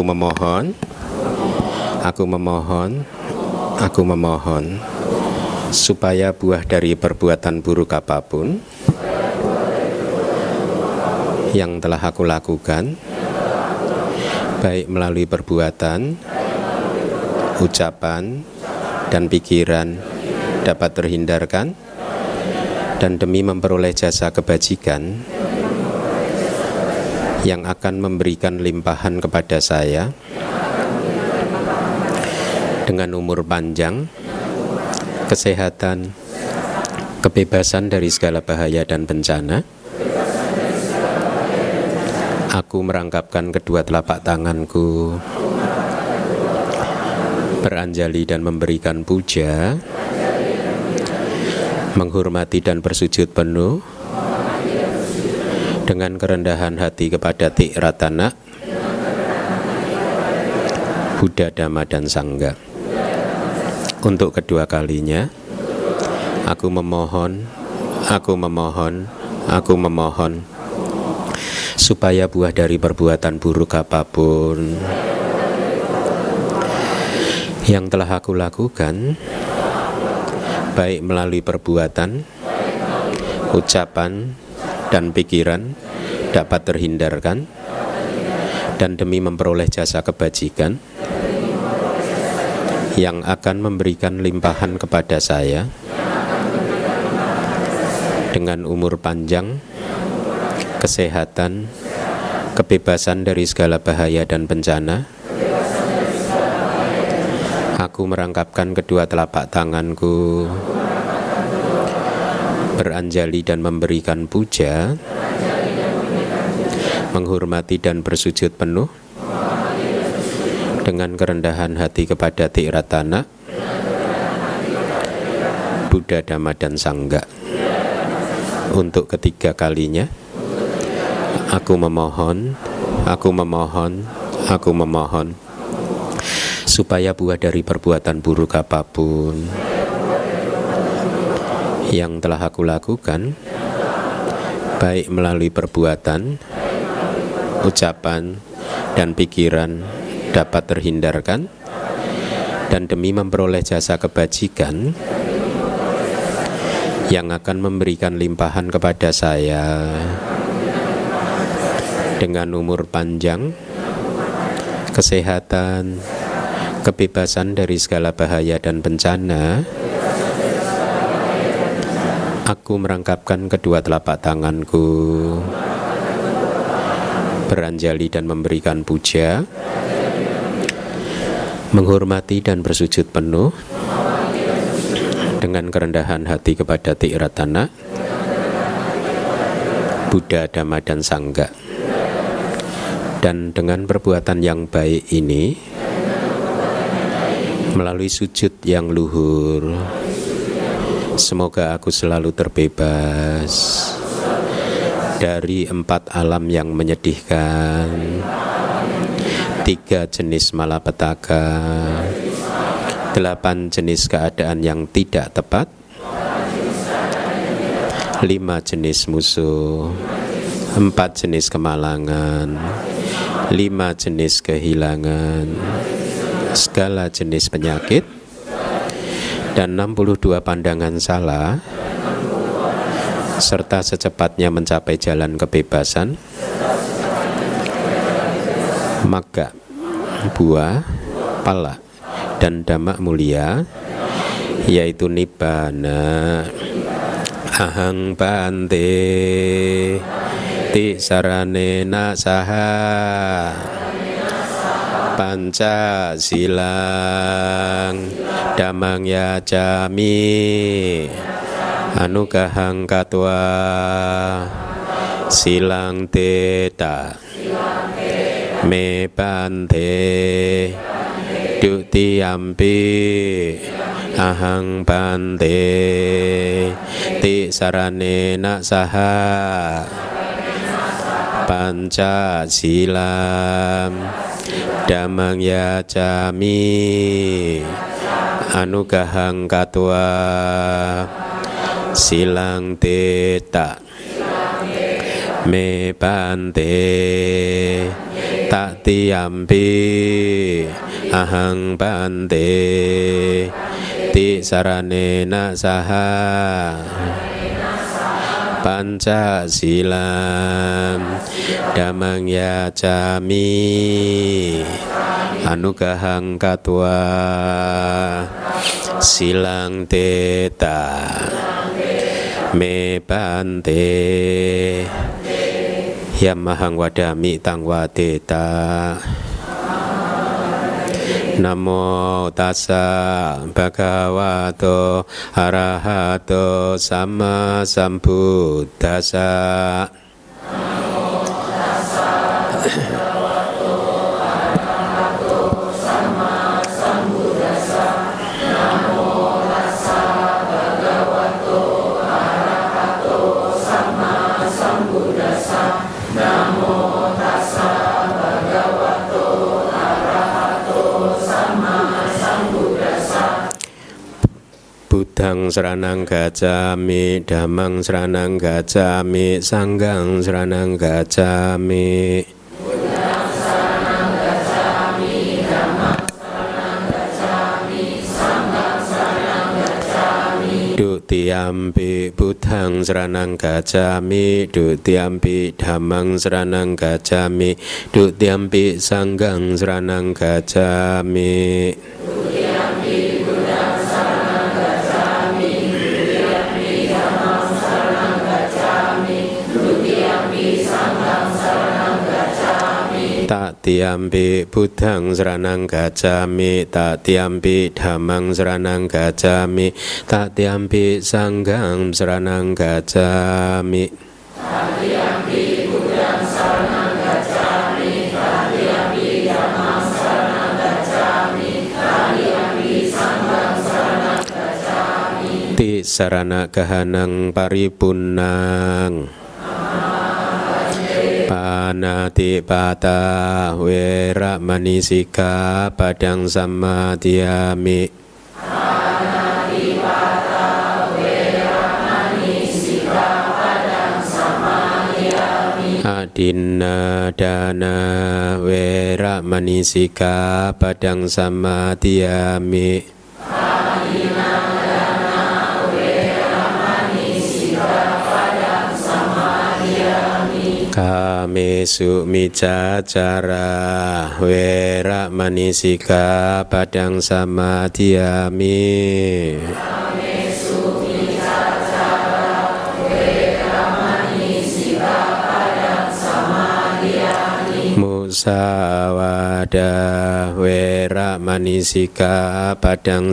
Aku memohon, aku memohon, aku memohon supaya buah dari perbuatan buruk apa pun yang telah aku lakukan, baik melalui perbuatan, ucapan, dan pikiran, dapat terhindarkan, dan demi memperoleh jasa kebajikan yang akan memberikan limpahan kepada saya dengan umur panjang, kesehatan, kebebasan dari segala bahaya dan bencana. Aku merangkapkan kedua telapak tanganku, beranjali dan memberikan puja, menghormati dan bersujud penuh dengan kerendahan hati kepada Tik Ratana, Buddha, Dhamma, dan Sangga. Untuk kedua kalinya, aku memohon, aku memohon, aku memohon supaya buah dari perbuatan buruk apa pun yang telah aku lakukan, baik melalui perbuatan, ucapan, dan pikiran, dapat terhindarkan, dan demi memperoleh jasa kebajikan yang akan memberikan limpahan kepada saya dengan umur panjang kesehatan, kebebasan dari segala bahaya dan bencana. Aku merangkapkan kedua telapak tanganku, beranjali dan memberikan puja, menghormati dan bersujud penuh dengan kerendahan hati kepada Tiratana, Buddha, Dhamma, dan Sangga. Untuk ketiga kalinya, Aku memohon, aku memohon, aku memohon supaya buah dari perbuatan buruk apa pun yang telah aku lakukan, baik melalui perbuatan, ucapan, dan pikiran dapat terhindarkan, dan demi memperoleh jasa kebajikan yang akan memberikan limpahan kepada saya dengan umur panjang, kesehatan, kebebasan dari segala bahaya dan bencana, aku merangkapkan kedua telapak tanganku, beranjali dan memberikan puja, menghormati dan bersujud penuh. Dengan kerendahan hati kepada Tiratana, Buddha, Dhamma, dan Sangga. Dan dengan perbuatan yang baik ini, melalui sujud yang luhur, semoga aku selalu terbebas dari empat alam yang menyedihkan, tiga jenis malapetaka, delapan jenis keadaan yang tidak tepat, lima jenis musuh, empat jenis kemalangan, lima jenis kehilangan, segala jenis penyakit, dan 62 pandangan salah, serta secepatnya mencapai jalan kebebasan, maka buah, pala, dan damak mulia, yaitu nibbana, ahang bante, ti sarane saha panca silang damang ya jami anugahang katwa silang teta me bante duti ampi ahang bante ti sarane saha panca silam damang ya jami anugahang katwa silang teta. Me bante tak tiampi ahang bante. Ti saranena saha Pancasilam Damang ya jami Anugahang katwa Silang teta. Me bante Yamahang wadami tang wadeta Namo tassa bhagavato arahato sama sambuddhasa Buddhang seranang gacami, damang seranang gacami, sanggang seranang gacami. Dutiampi Buddhang seranang gacami Dutiampi Damang seranang gacami Dutiampi Sanggang seranang gacami tak tiampi buddhang seranang gacami tak tiampi damang seranang gacami tak tiampi sanggang seranang gacami sanggang seranang gacami ti sarana kahanang paripunang panati pata wera manisika padang wera manisika padang samadhyami. Adinna dana wera manisika padang samadhyami Kamesu micacara wera manisika padang wera manisika padang samadhyami Musawada wera manisika padang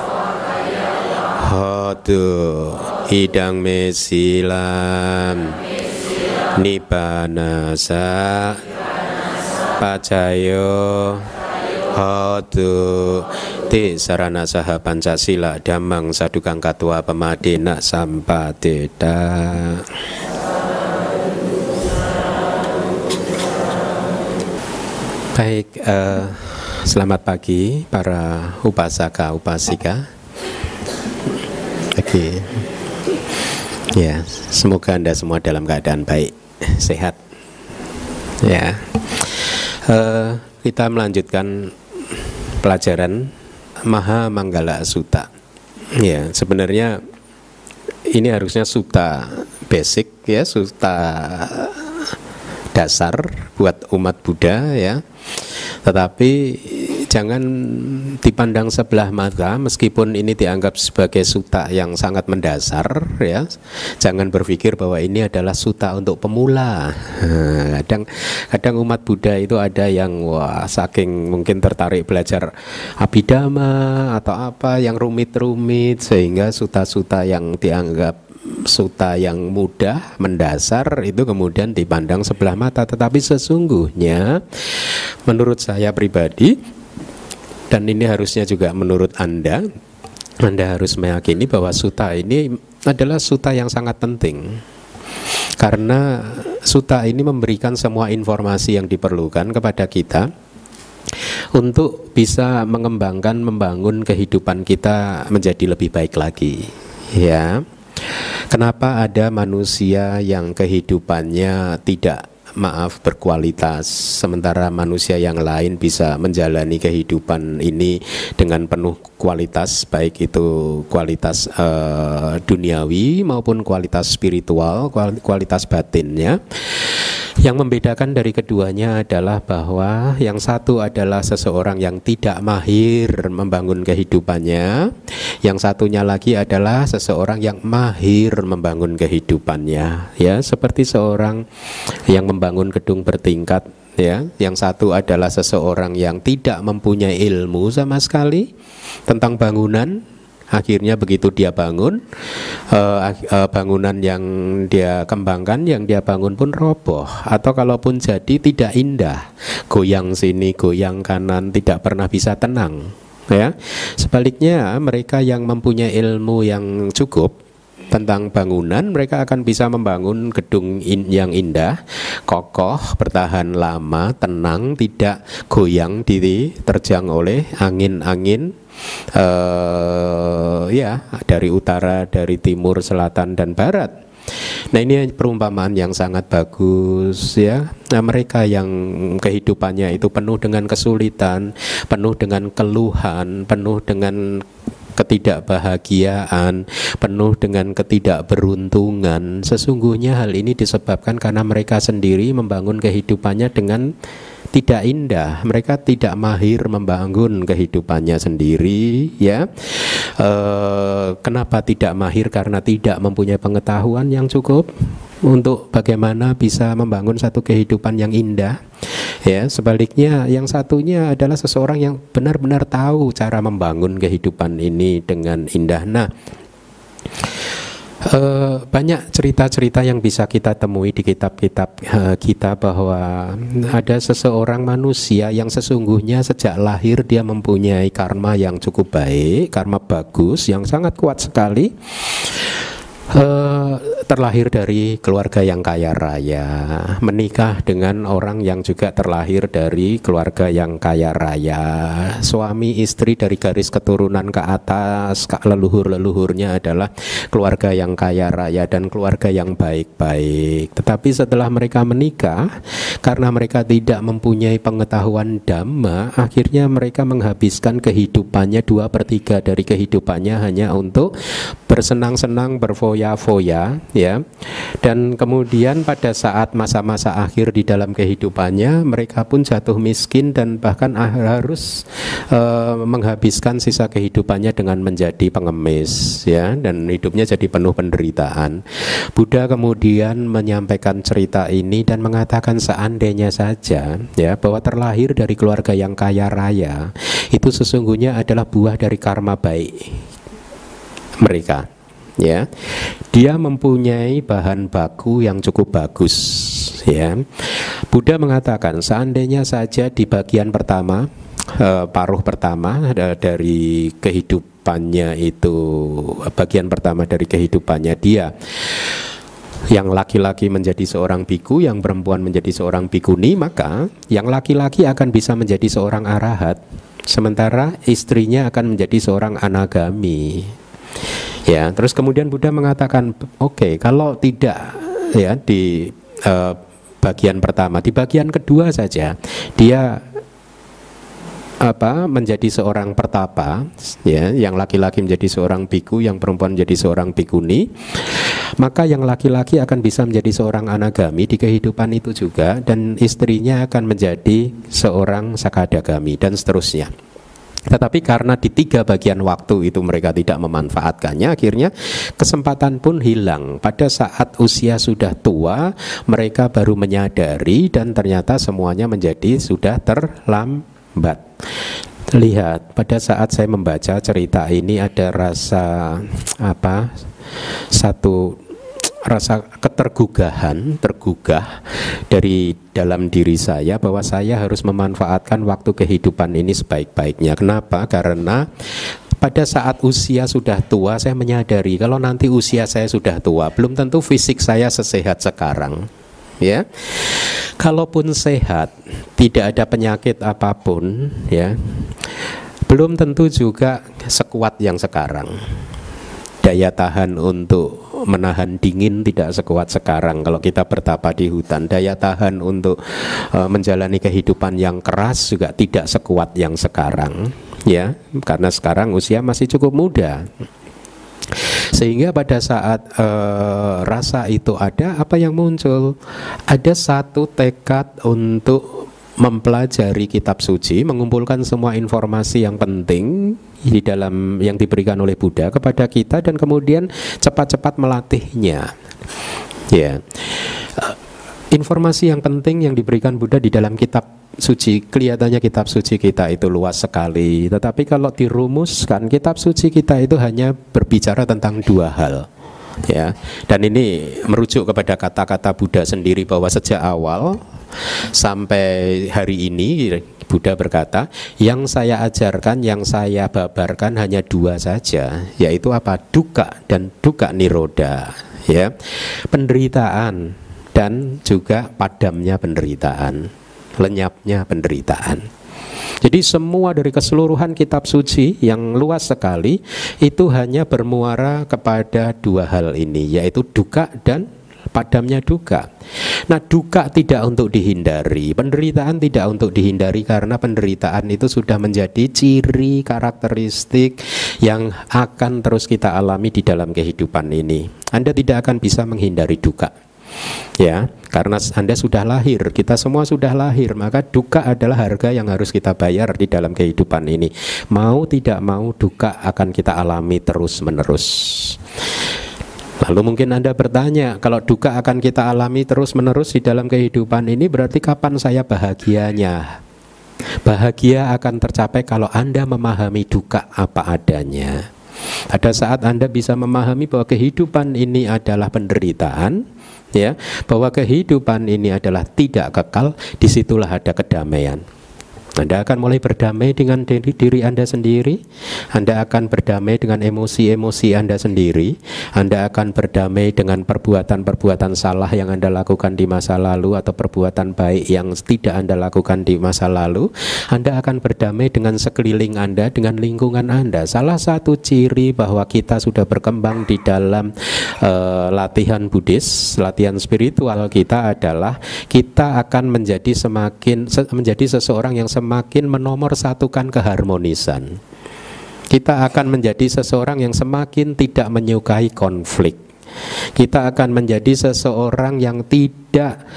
raya Idang mesilam Nibanasa. Pacayo Hotu Ti sarana saha Pancasila Damang sadukang katua pemadina Sampadeda Baik, uh, selamat pagi para upasaka upasika. Oke. Ya, semoga Anda semua dalam keadaan baik, sehat. Ya. Uh, kita melanjutkan pelajaran Maha Manggala Sutta. Ya, sebenarnya ini harusnya sutta basic ya, sutta dasar buat umat Buddha ya. Tetapi jangan dipandang sebelah mata meskipun ini dianggap sebagai suta yang sangat mendasar ya. Jangan berpikir bahwa ini adalah suta untuk pemula. Kadang kadang umat Buddha itu ada yang wah saking mungkin tertarik belajar abidama atau apa yang rumit-rumit sehingga suta-suta yang dianggap suta yang mudah mendasar itu kemudian dipandang sebelah mata. Tetapi sesungguhnya menurut saya pribadi dan ini harusnya juga menurut Anda Anda harus meyakini bahwa suta ini adalah suta yang sangat penting. Karena suta ini memberikan semua informasi yang diperlukan kepada kita untuk bisa mengembangkan membangun kehidupan kita menjadi lebih baik lagi ya. Kenapa ada manusia yang kehidupannya tidak maaf berkualitas. Sementara manusia yang lain bisa menjalani kehidupan ini dengan penuh kualitas baik itu kualitas uh, duniawi maupun kualitas spiritual kualitas batinnya yang membedakan dari keduanya adalah bahwa yang satu adalah seseorang yang tidak mahir membangun kehidupannya, yang satunya lagi adalah seseorang yang mahir membangun kehidupannya. Ya, seperti seorang yang membangun gedung bertingkat ya yang satu adalah seseorang yang tidak mempunyai ilmu sama sekali tentang bangunan akhirnya begitu dia bangun uh, bangunan yang dia kembangkan yang dia bangun pun roboh. Atau kalaupun jadi tidak indah. Goyang sini goyang kanan tidak pernah bisa tenang ya. Sebaliknya mereka yang mempunyai ilmu yang cukup tentang bangunan, mereka akan bisa membangun gedung in, yang indah, kokoh, bertahan lama, tenang, tidak goyang diterjang oleh angin-angin uh, ya dari utara, dari timur, selatan dan barat. Nah ini perumpamaan yang sangat bagus ya. Nah, mereka yang kehidupannya itu penuh dengan kesulitan, penuh dengan keluhan, penuh dengan ketidakbahagiaan, penuh dengan ketidakberuntungan. Sesungguhnya hal ini disebabkan karena mereka sendiri membangun kehidupannya dengan tidak indah, mereka tidak mahir membangun kehidupannya sendiri, ya. E, kenapa tidak mahir? Karena tidak mempunyai pengetahuan yang cukup untuk bagaimana bisa membangun satu kehidupan yang indah. Ya, sebaliknya yang satunya adalah seseorang yang benar-benar tahu cara membangun kehidupan ini dengan indah. Nah, Uh, banyak cerita-cerita yang bisa kita temui di kitab-kitab uh, kita bahwa ada seseorang manusia yang sesungguhnya sejak lahir dia mempunyai karma yang cukup baik, karma bagus yang sangat kuat sekali uh, terlahir dari keluarga yang kaya raya, menikah dengan orang yang juga terlahir dari keluarga yang kaya raya, suami istri dari garis keturunan ke atas, leluhur-leluhurnya adalah keluarga yang kaya raya dan keluarga yang baik-baik. Tetapi setelah mereka menikah, karena mereka tidak mempunyai pengetahuan dhamma, akhirnya mereka menghabiskan kehidupannya dua per tiga dari kehidupannya hanya untuk bersenang-senang berfoya foya-foya ya. Dan kemudian pada saat masa-masa akhir di dalam kehidupannya mereka pun jatuh miskin dan bahkan harus uh, menghabiskan sisa kehidupannya dengan menjadi pengemis ya dan hidupnya jadi penuh penderitaan. Buddha kemudian menyampaikan cerita ini dan mengatakan seandainya saja ya bahwa terlahir dari keluarga yang kaya raya itu sesungguhnya adalah buah dari karma baik mereka ya dia mempunyai bahan baku yang cukup bagus ya Buddha mengatakan seandainya saja di bagian pertama eh, paruh pertama dari kehidupannya itu bagian pertama dari kehidupannya dia yang laki-laki menjadi seorang biku, yang perempuan menjadi seorang bikuni, maka yang laki-laki akan bisa menjadi seorang arahat, sementara istrinya akan menjadi seorang anagami. Ya, terus kemudian Buddha mengatakan, oke, okay, kalau tidak ya di uh, bagian pertama, di bagian kedua saja dia apa menjadi seorang pertapa ya yang laki-laki menjadi seorang biku yang perempuan menjadi seorang bikuni maka yang laki-laki akan bisa menjadi seorang anagami di kehidupan itu juga dan istrinya akan menjadi seorang sakadagami dan seterusnya tetapi karena di tiga bagian waktu itu mereka tidak memanfaatkannya, akhirnya kesempatan pun hilang. Pada saat usia sudah tua, mereka baru menyadari dan ternyata semuanya menjadi sudah terlambat. Lihat, pada saat saya membaca cerita ini ada rasa apa? Satu rasa ketergugahan, tergugah dari dalam diri saya bahwa saya harus memanfaatkan waktu kehidupan ini sebaik-baiknya. Kenapa? Karena pada saat usia sudah tua saya menyadari kalau nanti usia saya sudah tua belum tentu fisik saya sesehat sekarang ya kalaupun sehat tidak ada penyakit apa pun ya belum tentu juga sekuat yang sekarang daya tahan untuk menahan dingin tidak sekuat sekarang. Kalau kita bertapa di hutan daya tahan untuk uh, menjalani kehidupan yang keras juga tidak sekuat yang sekarang ya. Karena sekarang usia masih cukup muda. Sehingga pada saat uh, rasa itu ada apa yang muncul? Ada satu tekad untuk mempelajari kitab suci mengumpulkan semua informasi yang penting di dalam yang diberikan oleh Buddha kepada kita dan kemudian cepat-cepat melatihnya. Ya. Uh, informasi yang penting yang diberikan Buddha di dalam kitab suci kelihatannya kitab suci kita itu luas sekali tetapi kalau dirumuskan kitab suci kita itu hanya berbicara tentang dua hal ya dan ini merujuk kepada kata-kata Buddha sendiri bahwa sejak awal sampai hari ini Buddha berkata, yang saya ajarkan, yang saya babarkan hanya dua saja, yaitu apa? Duka dan duka niroda, ya. Penderitaan dan juga padamnya penderitaan, lenyapnya penderitaan. Jadi semua dari keseluruhan kitab suci yang luas sekali itu hanya bermuara kepada dua hal ini, yaitu duka dan padamnya duka. Nah, duka tidak untuk dihindari, penderitaan tidak untuk dihindari karena penderitaan itu sudah menjadi ciri karakteristik yang akan terus kita alami di dalam kehidupan ini. Anda tidak akan bisa menghindari duka. Ya, karena Anda sudah lahir, kita semua sudah lahir, maka duka adalah harga yang harus kita bayar di dalam kehidupan ini. Mau tidak mau duka akan kita alami terus-menerus. Lalu mungkin Anda bertanya, kalau duka akan kita alami terus-menerus di dalam kehidupan ini berarti kapan saya bahagianya? Bahagia akan tercapai kalau Anda memahami duka apa adanya. Pada saat Anda bisa memahami bahwa kehidupan ini adalah penderitaan, ya, bahwa kehidupan ini adalah tidak kekal, di situlah ada kedamaian. Anda akan mulai berdamai dengan diri, diri Anda sendiri. Anda akan berdamai dengan emosi-emosi Anda sendiri. Anda akan berdamai dengan perbuatan-perbuatan salah yang Anda lakukan di masa lalu atau perbuatan baik yang tidak Anda lakukan di masa lalu. Anda akan berdamai dengan sekeliling Anda, dengan lingkungan Anda. Salah satu ciri bahwa kita sudah berkembang di dalam uh, latihan Buddhis, latihan spiritual kita adalah kita akan menjadi semakin menjadi seseorang yang semakin menomorsatukan keharmonisan. Kita akan menjadi seseorang yang semakin tidak menyukai konflik. Kita akan menjadi seseorang yang tidak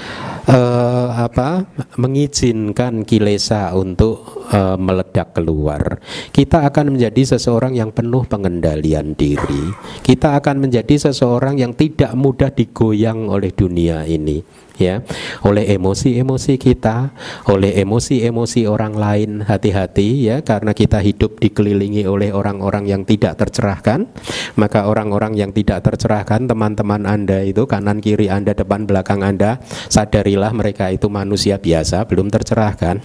uh, apa mengizinkan kilesa untuk uh, meledak keluar. Kita akan menjadi seseorang yang penuh pengendalian diri. Kita akan menjadi seseorang yang tidak mudah digoyang oleh dunia ini ya oleh emosi-emosi kita, oleh emosi-emosi orang lain. Hati-hati ya karena kita hidup dikelilingi oleh orang-orang yang tidak tercerahkan. Maka orang-orang yang tidak tercerahkan teman-teman Anda itu kanan kiri Anda depan belakang Anda sadarilah mereka itu manusia biasa belum tercerahkan.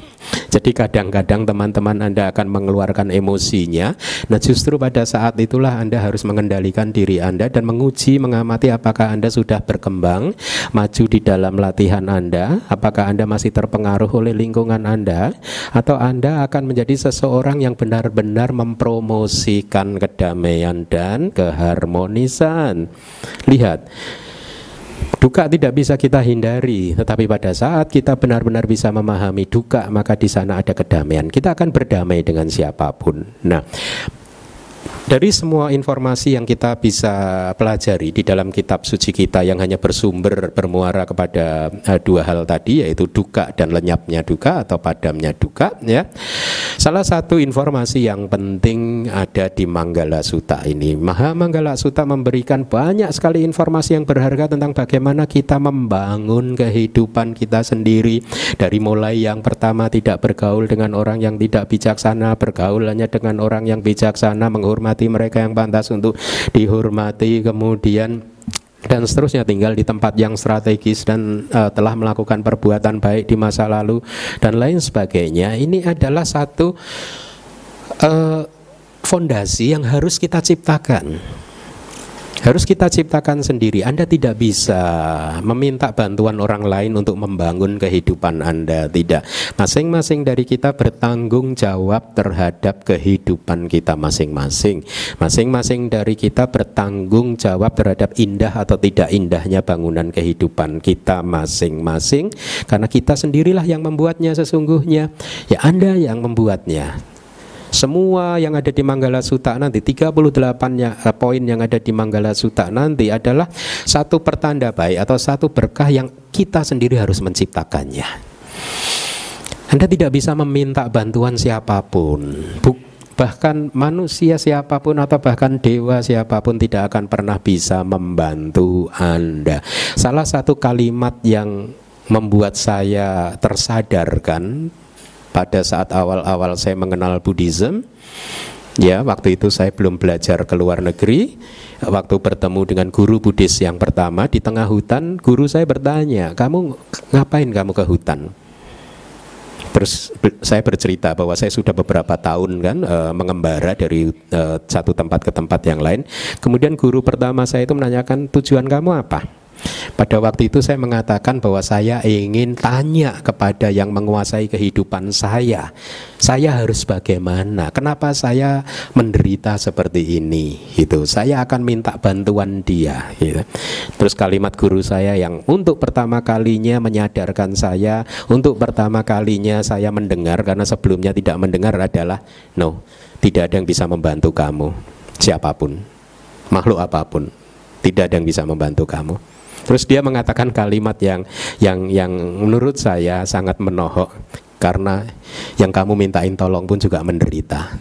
Jadi kadang-kadang teman-teman Anda akan mengeluarkan emosinya. Nah, justru pada saat itulah Anda harus mengendalikan diri Anda dan menguji mengamati apakah Anda sudah berkembang maju di dalam latihan Anda, apakah Anda masih terpengaruh oleh lingkungan Anda, atau Anda akan menjadi seseorang yang benar-benar mempromosikan kedamaian dan keharmonisan. Lihat, Duka tidak bisa kita hindari, tetapi pada saat kita benar-benar bisa memahami duka, maka di sana ada kedamaian. Kita akan berdamai dengan siapa pun. Nah, dari semua informasi yang kita bisa pelajari di dalam kitab suci kita yang hanya bersumber bermuara kepada uh, dua hal tadi yaitu duka dan lenyapnya duka atau padamnya duka ya. Salah satu informasi yang penting ada di Manggala Sutta ini. Maha Manggala Sutta memberikan banyak sekali informasi yang berharga tentang bagaimana kita membangun kehidupan kita sendiri dari mulai yang pertama tidak bergaul dengan orang yang tidak bijaksana, bergaul hanya dengan orang yang bijaksana, menghormati menghormati mereka yang pantas untuk dihormati. Kemudian dan seterusnya tinggal di tempat yang strategis dan uh, telah melakukan perbuatan baik di masa lalu dan lain sebagainya. Ini adalah satu uh, fondasi yang harus kita ciptakan harus kita ciptakan sendiri. Anda tidak bisa meminta bantuan orang lain untuk membangun kehidupan Anda. Tidak. Masing-masing dari kita bertanggung jawab terhadap kehidupan kita masing-masing. Masing-masing dari kita bertanggung jawab terhadap indah atau tidak indahnya bangunan kehidupan kita masing-masing. Karena kita sendirilah yang membuatnya sesungguhnya. Ya Anda yang membuatnya. Semua yang ada di Manggala Sutta nanti 38-nya uh, poin yang ada di Manggala Sutta nanti adalah satu pertanda baik atau satu berkah yang kita sendiri harus menciptakannya. Anda tidak bisa meminta bantuan siapa pun. Buk bahkan manusia siapa pun atau bahkan dewa siapa pun tidak akan pernah bisa membantu Anda. Salah satu kalimat yang membuat saya tersadarkan pada saat awal-awal saya mengenal Buddhism ya waktu itu saya belum belajar ke luar negeri waktu bertemu dengan guru Buddhis yang pertama di tengah hutan guru saya bertanya kamu ngapain kamu ke hutan Terus saya bercerita bahwa saya sudah beberapa tahun kan e, mengembara dari e, satu tempat ke tempat yang lain. Kemudian guru pertama saya itu menanyakan tujuan kamu apa? Pada waktu itu saya mengatakan bahwa saya ingin tanya kepada yang menguasai kehidupan saya. Saya harus bagaimana? Kenapa saya menderita seperti ini? Gitu. Saya akan minta bantuan dia. Gitu. Terus kalimat guru saya yang untuk pertama kalinya menyadarkan saya, untuk pertama kalinya saya mendengar karena sebelumnya tidak mendengar adalah no, tidak ada yang bisa membantu kamu, siapa pun, makhluk apa pun, tidak ada yang bisa membantu kamu. Terus dia mengatakan kalimat yang yang yang menurut saya sangat menohok karena yang kamu mintain tolong pun juga menderita.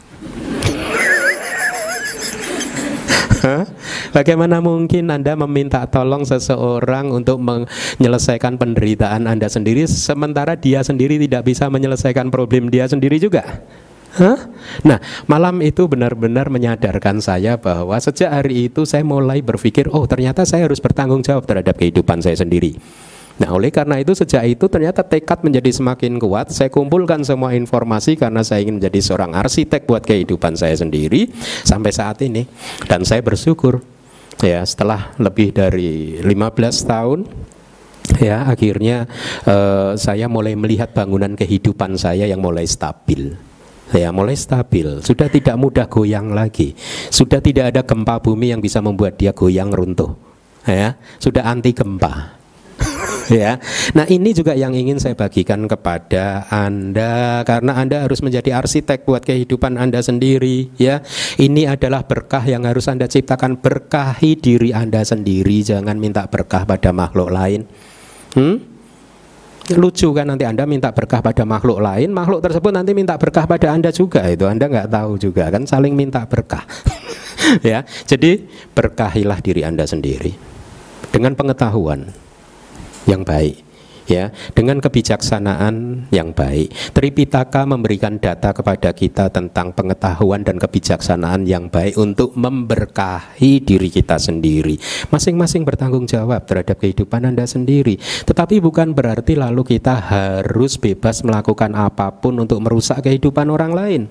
Bagaimana mungkin Anda meminta tolong seseorang untuk menyelesaikan penderitaan Anda sendiri sementara dia sendiri tidak bisa menyelesaikan problem dia sendiri juga? Hah? Nah, malam itu benar-benar menyadarkan saya bahwa sejak hari itu saya mulai berpikir, oh ternyata saya harus bertanggung jawab terhadap kehidupan saya sendiri. Nah, oleh karena itu sejak itu ternyata tekad menjadi semakin kuat. Saya kumpulkan semua informasi karena saya ingin menjadi seorang arsitek buat kehidupan saya sendiri sampai saat ini. Dan saya bersyukur ya setelah lebih dari 15 tahun ya akhirnya uh, saya mulai melihat bangunan kehidupan saya yang mulai stabil ya mulai stabil, sudah tidak mudah goyang lagi, sudah tidak ada gempa bumi yang bisa membuat dia goyang runtuh, ya sudah anti gempa. ya. Nah, ini juga yang ingin saya bagikan kepada Anda karena Anda harus menjadi arsitek buat kehidupan Anda sendiri, ya. Ini adalah berkah yang harus Anda ciptakan, berkahi diri Anda sendiri, jangan minta berkah pada makhluk lain. Hmm? Lucu kan nanti Anda minta berkah pada makhluk lain, makhluk tersebut nanti minta berkah pada Anda juga itu. Anda nggak tahu juga kan saling minta berkah. ya. Jadi berkahilah diri Anda sendiri dengan pengetahuan yang baik ya dengan kebijaksanaan yang baik. Tripitaka memberikan data kepada kita tentang pengetahuan dan kebijaksanaan yang baik untuk memberkahi diri kita sendiri. Masing-masing bertanggung jawab terhadap kehidupan Anda sendiri. Tetapi bukan berarti lalu kita harus bebas melakukan apa pun untuk merusak kehidupan orang lain.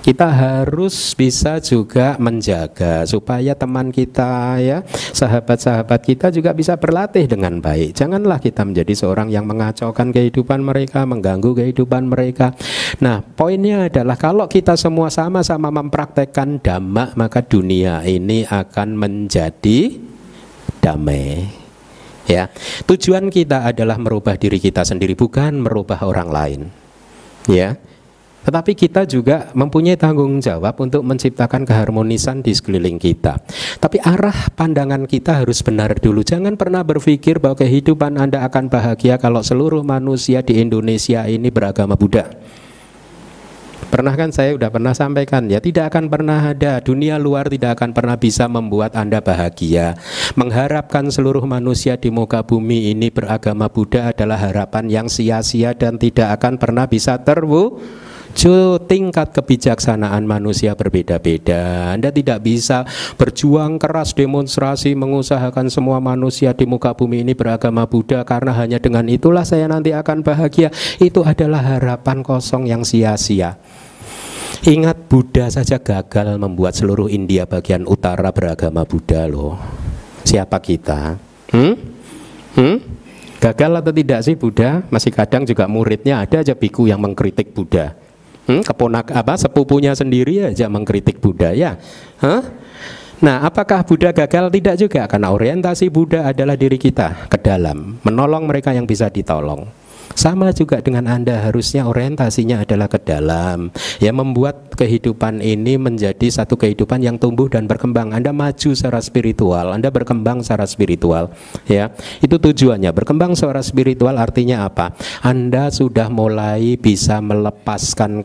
Kita harus bisa juga menjaga supaya teman kita ya, sahabat-sahabat kita juga bisa berlatih dengan baik. Janganlah kita menjadi seorang yang yang mengacaukan kehidupan mereka, mengganggu kehidupan mereka. Nah, poinnya adalah kalau kita semua sama-sama mempraktekkan dhamma, maka dunia ini akan menjadi damai. Ya, tujuan kita adalah merubah diri kita sendiri, bukan merubah orang lain. Ya, tetapi kita juga mempunyai tanggung jawab untuk menciptakan keharmonisan di sekeliling kita. Tapi arah pandangan kita harus benar dulu. Jangan pernah berpikir bahwa kehidupan Anda akan bahagia kalau seluruh manusia di Indonesia ini beragama Buddha. Pernah kan saya sudah pernah sampaikan ya tidak akan pernah ada dunia luar tidak akan pernah bisa membuat Anda bahagia. Mengharapkan seluruh manusia di muka bumi ini beragama Buddha adalah harapan yang sia-sia dan tidak akan pernah bisa terwujud tingkat kebijaksanaan manusia berbeda-beda. Anda tidak bisa berjuang keras demonstrasi mengusahakan semua manusia di muka bumi ini beragama Buddha karena hanya dengan itulah saya nanti akan bahagia. Itu adalah harapan kosong yang sia-sia. Ingat Buddha saja gagal membuat seluruh India bagian utara beragama Buddha loh. Siapa kita? Hmm? Hmm? Gagal atau tidak sih Buddha? Masih kadang juga muridnya ada aja biku yang mengkritik Buddha. Hmm, keponak apa sepupunya sendiri aja mengkritik budaya. Hah? Nah, apakah Buddha gagal? Tidak juga, karena orientasi Buddha adalah diri kita ke dalam, menolong mereka yang bisa ditolong. Sama juga dengan Anda harusnya orientasinya adalah ke dalam. Ya membuat kehidupan ini menjadi satu kehidupan yang tumbuh dan berkembang. Anda maju secara spiritual Anda berkembang secara spiritual ya. Itu tujuannya. Berkembang secara spiritual artinya apa? Anda sudah mulai bisa melepaskan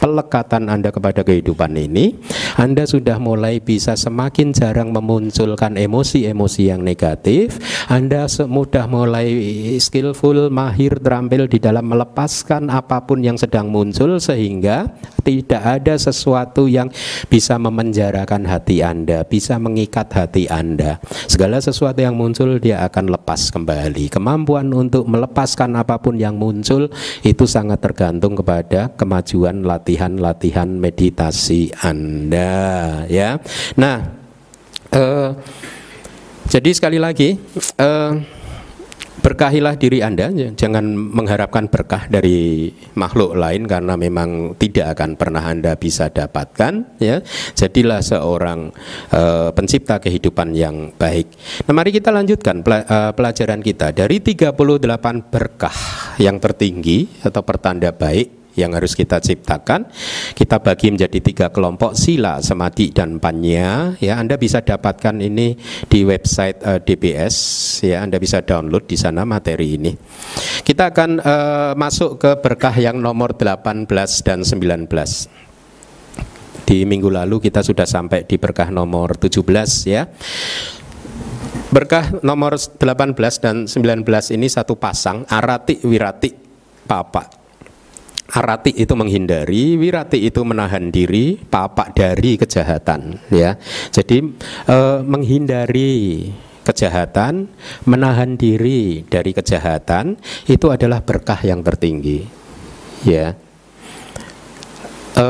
pelekatan Anda kepada kehidupan ini, Anda sudah mulai bisa semakin jarang memunculkan emosi-emosi yang negatif, Anda mudah mulai skillful, mahir, terampil di dalam melepaskan apa pun yang sedang muncul sehingga tidak ada sesuatu yang bisa memenjarakan hati Anda, bisa mengikat hati Anda. Segala sesuatu yang muncul dia akan lepas kembali. Kemampuan untuk melepaskan apa pun yang muncul itu sangat tergantung kepada kemajuan latihan-latihan meditasi Anda ya. Nah, uh, jadi sekali lagi uh, berkahilah diri Anda, jangan mengharapkan berkah dari makhluk lain karena memang tidak akan pernah Anda bisa dapatkan ya. Jadilah seorang uh, pencipta kehidupan yang baik. Nah, mari kita lanjutkan uh, pelajaran kita dari 38 berkah yang tertinggi atau pertanda baik yang harus kita ciptakan. Kita bagi menjadi tiga kelompok sila, semadi dan panya. Ya, Anda bisa dapatkan ini di website uh, eh, DBS. Ya, Anda bisa download di sana materi ini. Kita akan uh, masuk ke berkah yang nomor 18 dan 19. Di minggu lalu kita sudah sampai di berkah nomor 17 ya. Berkah nomor 18 dan 19 ini satu pasang arati wirati papa Arati itu menghindari, wirati itu menahan diri, papak dari kejahatan, ya. Jadi e, menghindari kejahatan, menahan diri dari kejahatan itu adalah berkah yang tertinggi, ya. E,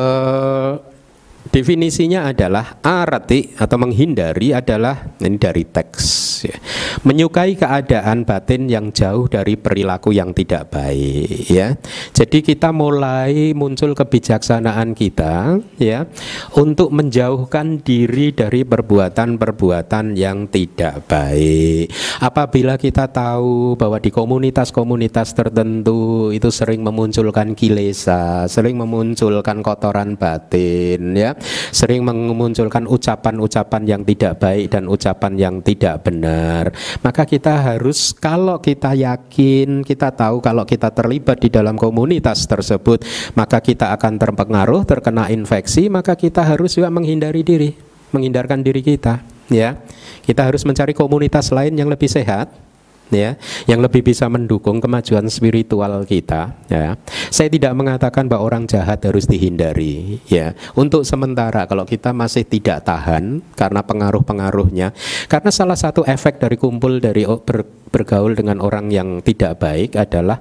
Definisinya adalah arati atau menghindari adalah ini dari teks ya. Menyukai keadaan batin yang jauh dari perilaku yang tidak baik ya. Jadi kita mulai muncul kebijaksanaan kita ya untuk menjauhkan diri dari perbuatan-perbuatan yang tidak baik. Apabila kita tahu bahwa di komunitas-komunitas tertentu itu sering memunculkan kilesa, sering memunculkan kotoran batin ya sering memunculkan ucapan-ucapan yang tidak baik dan ucapan yang tidak benar. Maka kita harus kalau kita yakin, kita tahu kalau kita terlibat di dalam komunitas tersebut, maka kita akan terpengaruh, terkena infeksi, maka kita harus juga menghindari diri, menghindarkan diri kita, ya. Kita harus mencari komunitas lain yang lebih sehat, ya yang lebih bisa mendukung kemajuan spiritual kita ya. Saya tidak mengatakan bahwa orang jahat harus dihindari ya. Untuk sementara kalau kita masih tidak tahan karena pengaruh-pengaruhnya karena salah satu efek dari kumpul dari ber, bergaul dengan orang yang tidak baik adalah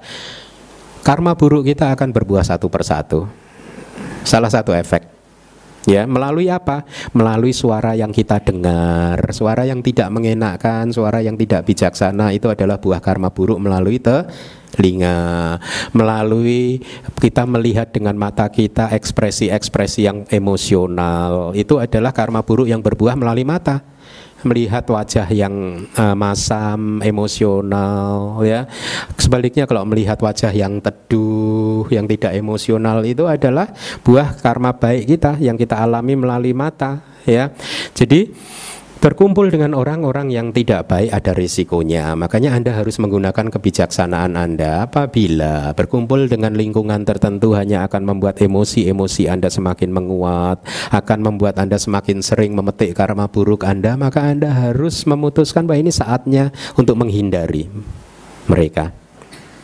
karma buruk kita akan berbuah satu persatu. Salah satu efek Ya, melalui apa? Melalui suara yang kita dengar, suara yang tidak mengenakkan, suara yang tidak bijaksana itu adalah buah karma buruk melalui telinga, melalui kita melihat dengan mata kita ekspresi-ekspresi yang emosional. Itu adalah karma buruk yang berbuah melalui mata. Melihat wajah yang uh, masam, emosional ya. Sebaliknya kalau melihat wajah yang teduh, yang tidak emosional itu adalah buah karma baik kita yang kita alami melalui mata ya. Jadi Berkumpul dengan orang-orang yang tidak baik ada risikonya. Makanya Anda harus menggunakan kebijaksanaan Anda apabila berkumpul dengan lingkungan tertentu hanya akan membuat emosi-emosi Anda semakin menguat, akan membuat Anda semakin sering memetik karma buruk Anda, maka Anda harus memutuskan bahwa ini saatnya untuk menghindari mereka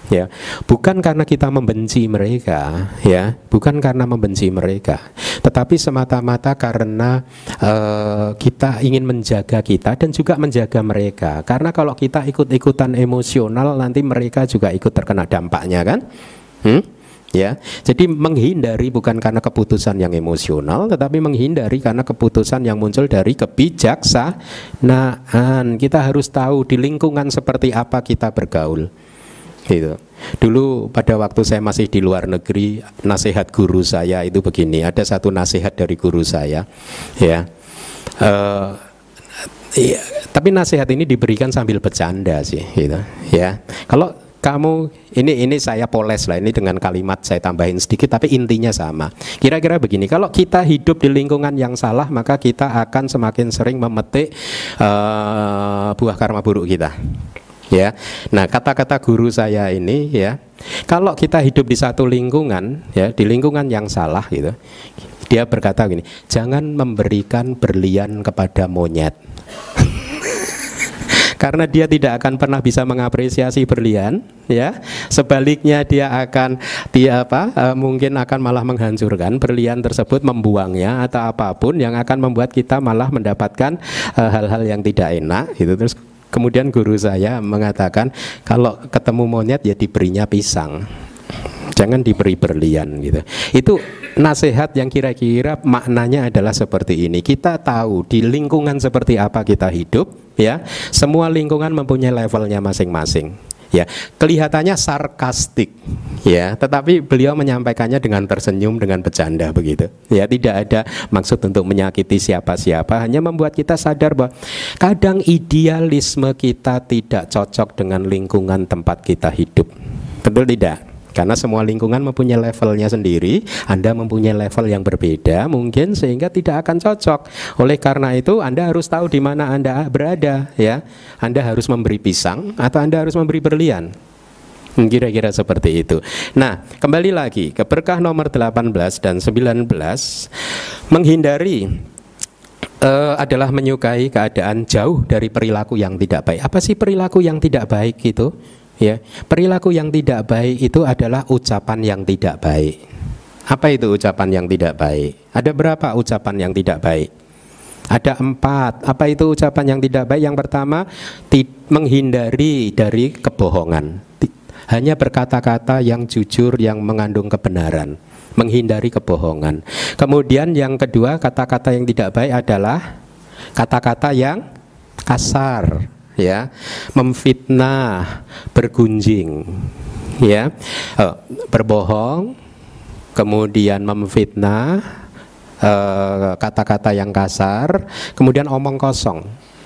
ya bukan karena kita membenci mereka ya bukan karena membenci mereka tetapi semata-mata karena uh, kita ingin menjaga kita dan juga menjaga mereka karena kalau kita ikut-ikutan emosional nanti mereka juga ikut terkena dampaknya kan hmm? ya. Jadi menghindari bukan karena keputusan yang emosional tetapi menghindari karena keputusan yang muncul dari kebijaksanaan. Kita harus tahu di lingkungan seperti apa kita bergaul. Gitu. Dulu pada waktu saya masih di luar negeri, nasihat guru saya itu begini. Ada satu nasihat dari guru saya, ya. Uh, iya, tapi nasihat ini diberikan sambil bercanda sih, gitu. Ya, kalau kamu ini ini saya poles lah ini dengan kalimat saya tambahin sedikit tapi intinya sama. Kira-kira begini, kalau kita hidup di lingkungan yang salah maka kita akan semakin sering memetik uh, buah karma buruk kita ya. Nah, kata-kata guru saya ini ya, kalau kita hidup di satu lingkungan ya, di lingkungan yang salah gitu. Dia berkata gini, jangan memberikan berlian kepada monyet. karena dia tidak akan pernah bisa mengapresiasi berlian ya sebaliknya dia akan dia apa e, mungkin akan malah menghancurkan berlian tersebut membuangnya atau apa pun yang akan membuat kita malah mendapatkan e, hal-hal yang tidak enak gitu terus Kemudian guru saya mengatakan kalau ketemu monyet ya diberinya pisang. Jangan diberi berlian gitu. Itu nasihat yang kira-kira maknanya adalah seperti ini. Kita tahu di lingkungan seperti apa kita hidup ya. Semua lingkungan mempunyai levelnya masing-masing ya kelihatannya sarkastik ya. Tetapi beliau menyampaikannya dengan tersenyum dengan bercanda begitu. Ya tidak ada maksud untuk menyakiti siapa-siapa hanya membuat kita sadar bahwa kadang idealisme kita tidak cocok dengan lingkungan tempat kita hidup. Betul tidak karena semua lingkungan mempunyai levelnya sendiri, Anda mempunyai level yang berbeda mungkin sehingga tidak akan cocok. Oleh karena itu Anda harus tahu di mana Anda berada ya. Anda harus memberi pisang atau Anda harus memberi berlian. Kira-kira seperti itu. Nah, kembali lagi ke berkah nomor 18 dan 19 menghindari uh, adalah menyukai keadaan jauh dari perilaku yang tidak baik. Apa sih perilaku yang tidak baik itu? Ya, perilaku yang tidak baik itu adalah ucapan yang tidak baik. Apa itu ucapan yang tidak baik? Ada berapa ucapan yang tidak baik? Ada empat. Apa itu ucapan yang tidak baik? Yang pertama, menghindari dari kebohongan. Hanya berkata-kata yang jujur, yang mengandung kebenaran. Menghindari kebohongan. Kemudian yang kedua, kata-kata yang tidak baik adalah kata-kata yang kasar, ya memfitnah bergunjing ya uh, berbohong kemudian memfitnah eh, kata-kata uh, yang kasar kemudian omong kosong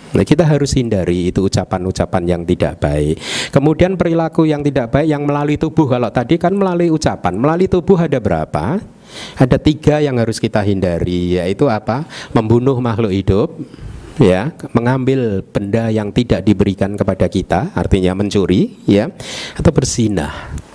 Nah, kita harus hindari itu ucapan-ucapan yang tidak baik. Kemudian perilaku yang tidak baik yang melalui tubuh. Kalau tadi kan melalui ucapan, melalui tubuh ada berapa? Ada tiga yang harus kita hindari, yaitu apa? Membunuh makhluk hidup, ya mengambil benda yang tidak diberikan kepada kita artinya mencuri ya atau bersinah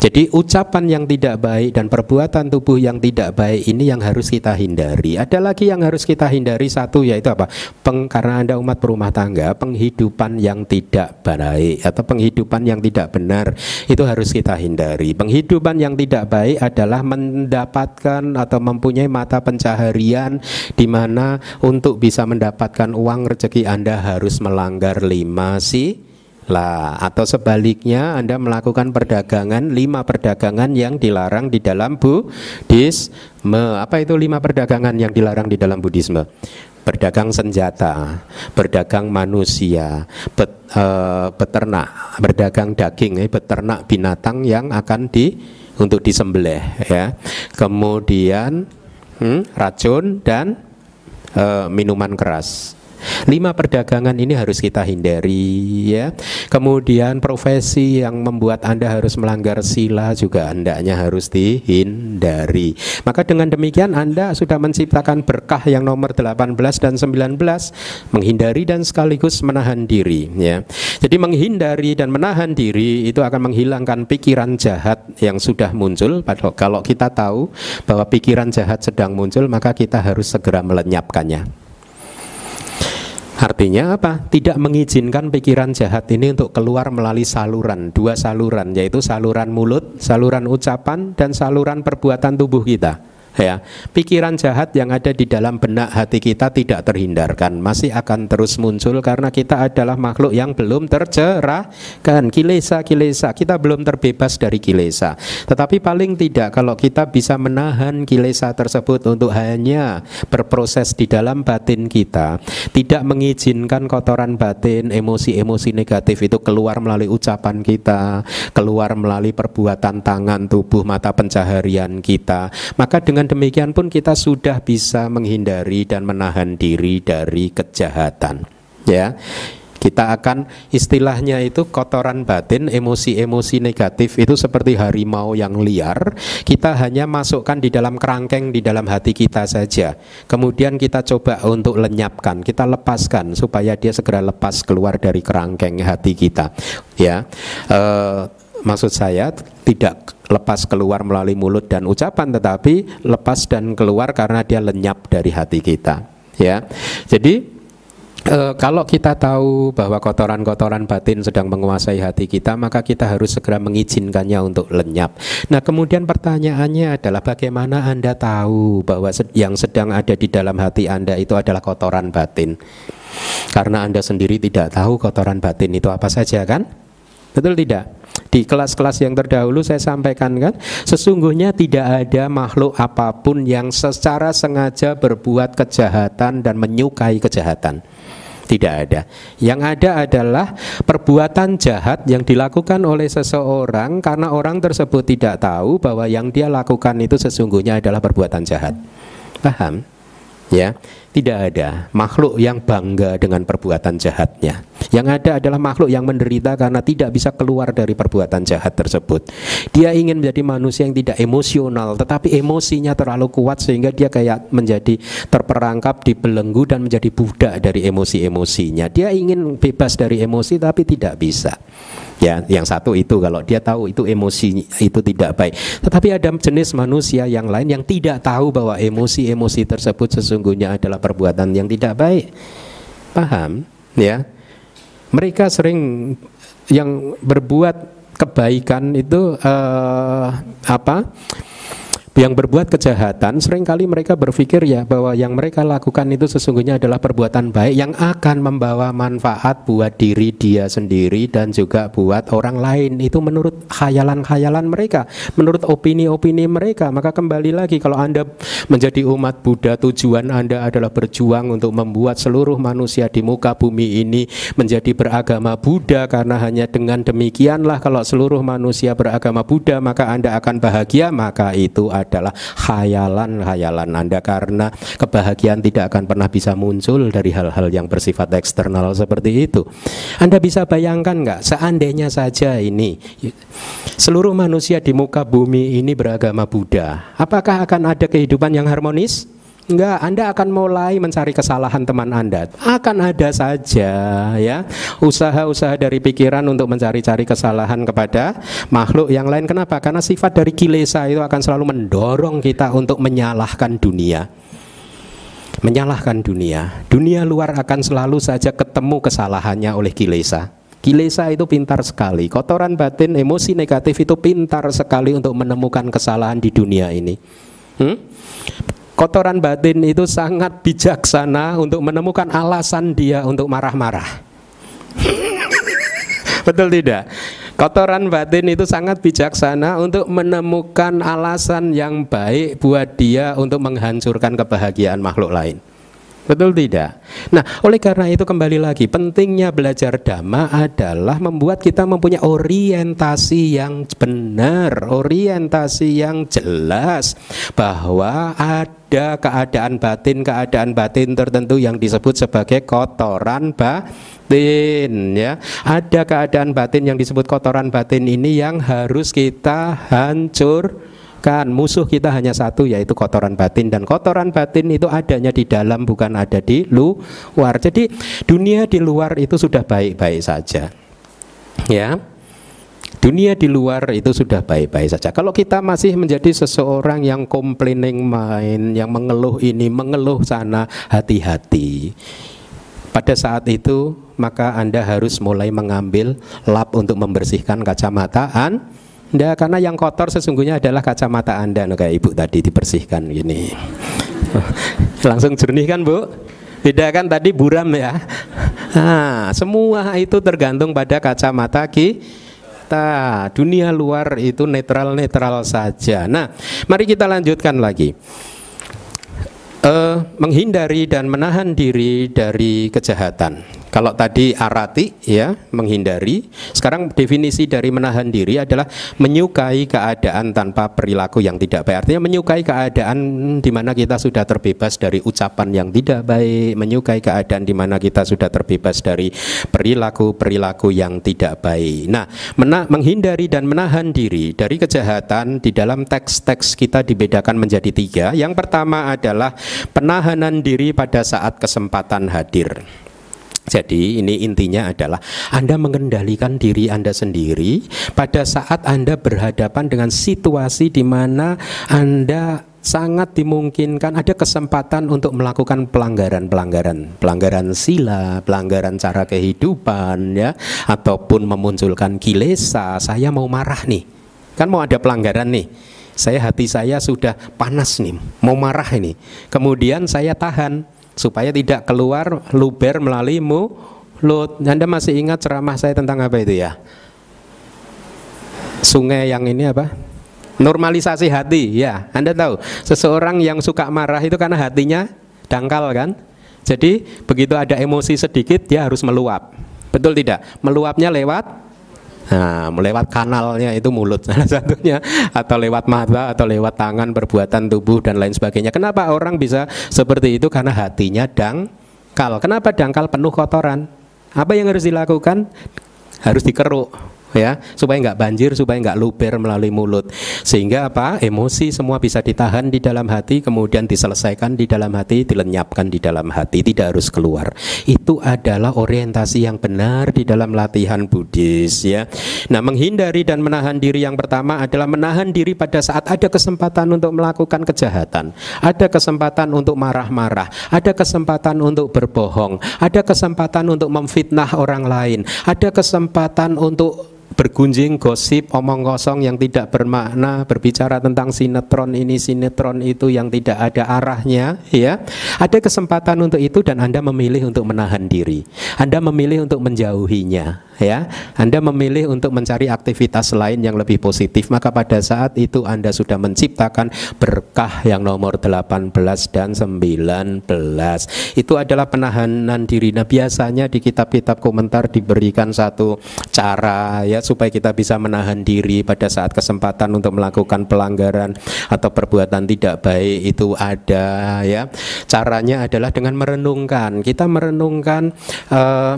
jadi ucapan yang tidak baik dan perbuatan tubuh yang tidak baik ini yang harus kita hindari. Ada lagi yang harus kita hindari satu yaitu apa? Peng, karena Anda umat berumah tangga, penghidupan yang tidak baik atau penghidupan yang tidak benar itu harus kita hindari. Penghidupan yang tidak baik adalah mendapatkan atau mempunyai mata pencaharian di mana untuk bisa mendapatkan uang rezeki Anda harus melanggar lima si lah atau sebaliknya Anda melakukan perdagangan lima perdagangan yang dilarang di dalam Buddhisme apa itu lima perdagangan yang dilarang di dalam Buddhisme berdagang senjata berdagang manusia bet, e, beternak berdagang daging eh, beternak binatang yang akan di untuk disembelih ya. Kemudian hmm, racun dan e, minuman keras Lima perdagangan ini harus kita hindari ya. Kemudian profesi yang membuat Anda harus melanggar sila juga hendaknya harus dihindari. Maka dengan demikian Anda sudah menciptakan berkah yang nomor 18 dan 19 menghindari dan sekaligus menahan diri ya. Jadi menghindari dan menahan diri itu akan menghilangkan pikiran jahat yang sudah muncul. Kalau kita tahu bahwa pikiran jahat sedang muncul maka kita harus segera melenyapkannya. Artinya apa? Tidak mengizinkan pikiran jahat ini untuk keluar melalui saluran, dua saluran, yaitu saluran mulut, saluran ucapan, dan saluran perbuatan tubuh kita ya pikiran jahat yang ada di dalam benak hati kita tidak terhindarkan. Masih akan terus muncul karena kita adalah makhluk yang belum tercerahkan kilesa kilesa. Kita belum terbebas dari kilesa. Tetapi paling tidak kalau kita bisa menahan kilesa tersebut untuk hanya berproses di dalam batin kita tidak mengizinkan kotoran batin emosi-emosi negatif itu keluar melalui ucapan kita keluar melalui perbuatan tangan tubuh mata pencaharian kita maka dengan dengan demikian pun kita sudah bisa menghindari dan menahan diri dari kejahatan. Ya. Kita akan istilahnya itu kotoran batin, emosi-emosi negatif itu seperti harimau yang liar. Kita hanya masukkan di dalam kerangkeng di dalam hati kita saja. Kemudian kita coba untuk lenyapkan, kita lepaskan supaya dia segera lepas keluar dari kerangkeng hati kita. Ya, e, maksud saya tidak lepas keluar melalui mulut dan ucapan tetapi lepas dan keluar karena dia lenyap dari hati kita ya. Jadi e, kalau kita tahu bahwa kotoran-kotoran batin sedang menguasai hati kita maka kita harus segera mengizinkannya untuk lenyap. Nah kemudian pertanyaannya adalah bagaimana anda tahu bahwa yang sedang ada di dalam hati anda itu adalah kotoran batin? Karena anda sendiri tidak tahu kotoran batin itu apa saja kan? Betul tidak di kelas-kelas yang terdahulu saya sampaikan kan, sesungguhnya tidak ada makhluk apa pun yang secara sengaja berbuat kejahatan dan menyukai kejahatan. Tidak ada. Yang ada adalah perbuatan jahat yang dilakukan oleh seseorang karena orang tersebut tidak tahu bahwa yang dia lakukan itu sesungguhnya adalah perbuatan jahat. Paham? Ya. Tidak ada makhluk yang bangga dengan perbuatan jahatnya. Yang ada adalah makhluk yang menderita karena tidak bisa keluar dari perbuatan jahat tersebut. Dia ingin menjadi manusia yang tidak emosional, tetapi emosinya terlalu kuat sehingga dia kayak menjadi terperangkap di belenggu dan menjadi budak dari emosi-emosinya. Dia ingin bebas dari emosi tapi tidak bisa. Ya, yang satu itu kalau dia tahu itu emosi itu tidak baik. Tetapi ada jenis manusia yang lain yang tidak tahu bahwa emosi-emosi tersebut sesungguhnya adalah perbuatan yang tidak baik. Paham? Ya. Mereka sering yang berbuat kebaikan itu uh, apa? Yang berbuat kejahatan sering kali mereka berpikir ya bahwa yang mereka lakukan itu sesungguhnya adalah perbuatan baik yang akan membawa manfaat buat diri dia sendiri dan juga buat orang lain. Itu menurut khayalan-khayalan mereka menurut opini-opini mereka. Maka kembali lagi kalau Anda menjadi umat Buddha tujuan Anda adalah berjuang untuk membuat seluruh manusia di muka bumi ini menjadi beragama Buddha. Karena hanya dengan demikianlah kalau seluruh manusia beragama Buddha maka Anda akan bahagia. Maka itu adalah khayalan-khayalan Anda karena kebahagiaan tidak akan pernah bisa muncul dari hal-hal yang bersifat eksternal seperti itu. Anda bisa bayangkan nggak seandainya saja ini seluruh manusia di muka bumi ini beragama Buddha, apakah akan ada kehidupan yang harmonis? Enggak, Anda akan mulai mencari kesalahan teman Anda. Akan ada saja ya usaha-usaha dari pikiran untuk mencari-cari kesalahan kepada makhluk yang lain. Kenapa? Karena sifat dari kilesa itu akan selalu mendorong kita untuk menyalahkan dunia. Menyalahkan dunia. Dunia luar akan selalu saja ketemu kesalahannya oleh kilesa. Kilesa itu pintar sekali. Kotoran batin, emosi negatif itu pintar sekali untuk menemukan kesalahan di dunia ini. Hmm? Kotoran batin itu sangat bijaksana untuk menemukan alasan dia untuk marah-marah. Betul tidak? Kotoran batin itu sangat bijaksana untuk menemukan alasan yang baik buat dia untuk menghancurkan kebahagiaan makhluk lain. Betul tidak? Nah, oleh karena itu kembali lagi pentingnya belajar dhamma adalah membuat kita mempunyai orientasi yang benar, orientasi yang jelas bahwa ada keadaan batin, keadaan batin tertentu yang disebut sebagai kotoran batin ya. Ada keadaan batin yang disebut kotoran batin ini yang harus kita hancur kan musuh kita hanya satu yaitu kotoran batin dan kotoran batin itu adanya di dalam bukan ada di luar. Jadi dunia di luar itu sudah baik-baik saja. Ya. Dunia di luar itu sudah baik-baik saja. Kalau kita masih menjadi seseorang yang complaining mind, yang mengeluh ini, mengeluh sana, hati-hati. Pada saat itu maka Anda harus mulai mengambil lap untuk membersihkan kacamata Anda karena yang kotor sesungguhnya adalah kacamata Anda no, kayak Ibu tadi dibersihkan gini. Langsung jernih kan, Bu? Beda kan tadi buram ya. Nah, semua itu tergantung pada kacamata kita. Dunia luar itu netral-netral saja. Nah, mari kita lanjutkan lagi uh, menghindari dan menahan diri dari kejahatan. Kalau tadi arati ya menghindari, sekarang definisi dari menahan diri adalah menyukai keadaan tanpa perilaku yang tidak baik. Artinya menyukai keadaan di mana kita sudah terbebas dari ucapan yang tidak baik, menyukai keadaan di mana kita sudah terbebas dari perilaku-perilaku yang tidak baik. Nah, mena menghindari dan menahan diri dari kejahatan di dalam teks-teks kita dibedakan menjadi tiga. Yang pertama adalah penahanan diri pada saat kesempatan hadir. Jadi ini intinya adalah Anda mengendalikan diri Anda sendiri pada saat Anda berhadapan dengan situasi di mana Anda sangat dimungkinkan ada kesempatan untuk melakukan pelanggaran-pelanggaran, pelanggaran sila, pelanggaran cara kehidupan ya, ataupun memunculkan kilesa, saya mau marah nih. Kan mau ada pelanggaran nih. Saya hati saya sudah panas nih, mau marah ini. Kemudian saya tahan supaya tidak keluar luber melalui mulut. Anda masih ingat ceramah saya tentang apa itu ya? Sungai yang ini apa? Normalisasi hati, ya. Anda tahu, seseorang yang suka marah itu karena hatinya dangkal kan? Jadi begitu ada emosi sedikit dia harus meluap. Betul tidak? Meluapnya lewat Nah, melewat kanalnya itu mulut salah satunya atau lewat mata atau lewat tangan perbuatan tubuh dan lain sebagainya. Kenapa orang bisa seperti itu? Karena hatinya dangkal. Kenapa dangkal penuh kotoran? Apa yang harus dilakukan? Harus dikeruk ya supaya nggak banjir supaya nggak luber melalui mulut. Sehingga apa? Emosi semua bisa ditahan di dalam hati kemudian diselesaikan di dalam hati dilenyapkan di dalam hati tidak harus keluar. Itu adalah orientasi yang benar di dalam latihan Buddhis ya. Nah menghindari dan menahan diri yang pertama adalah menahan diri pada saat ada kesempatan untuk melakukan kejahatan. Ada kesempatan untuk marah-marah. Ada kesempatan untuk berbohong. Ada kesempatan untuk memfitnah orang lain. Ada kesempatan untuk bergunjing gosip omong kosong yang tidak bermakna berbicara tentang sinetron ini sinetron itu yang tidak ada arahnya ya. Ada kesempatan untuk itu dan Anda memilih untuk menahan diri. Anda memilih untuk menjauhinya ya. Anda memilih untuk mencari aktivitas lain yang lebih positif maka pada saat itu Anda sudah menciptakan berkah yang nomor 18 dan 19 itu adalah penahanan diri. Nah biasanya di kitab-kitab komentar diberikan satu cara ya supaya kita bisa menahan diri pada saat kesempatan untuk melakukan pelanggaran atau perbuatan tidak baik itu ada ya. Caranya adalah dengan merenungkan. Kita merenungkan uh,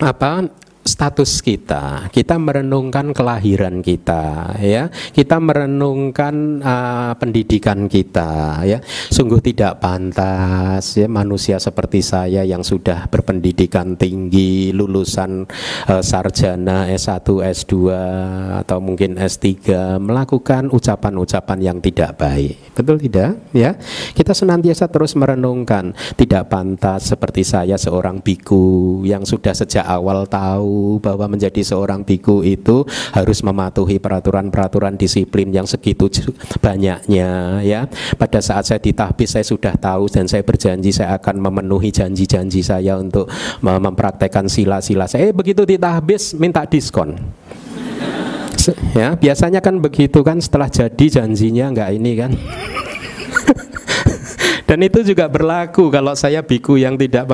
apa status kita, kita merenungkan kelahiran kita, ya, kita merenungkan uh, pendidikan kita, ya, sungguh tidak pantas, ya, manusia seperti saya yang sudah berpendidikan tinggi, lulusan uh, sarjana S1, S2 atau mungkin S3 melakukan ucapan-ucapan yang tidak baik, betul tidak? Ya, kita senantiasa terus merenungkan, tidak pantas seperti saya seorang biku yang sudah sejak awal tahu bahwa menjadi seorang biku itu harus mematuhi peraturan-peraturan disiplin yang segitu banyaknya ya. Pada saat saya ditahbis saya sudah tahu dan saya berjanji saya akan memenuhi janji-janji saya untuk mempraktekkan sila-sila saya. Eh, begitu ditahbis minta diskon ya biasanya kan begitu kan setelah jadi janjinya enggak ini kan Dan itu juga berlaku kalau saya biku yang tidak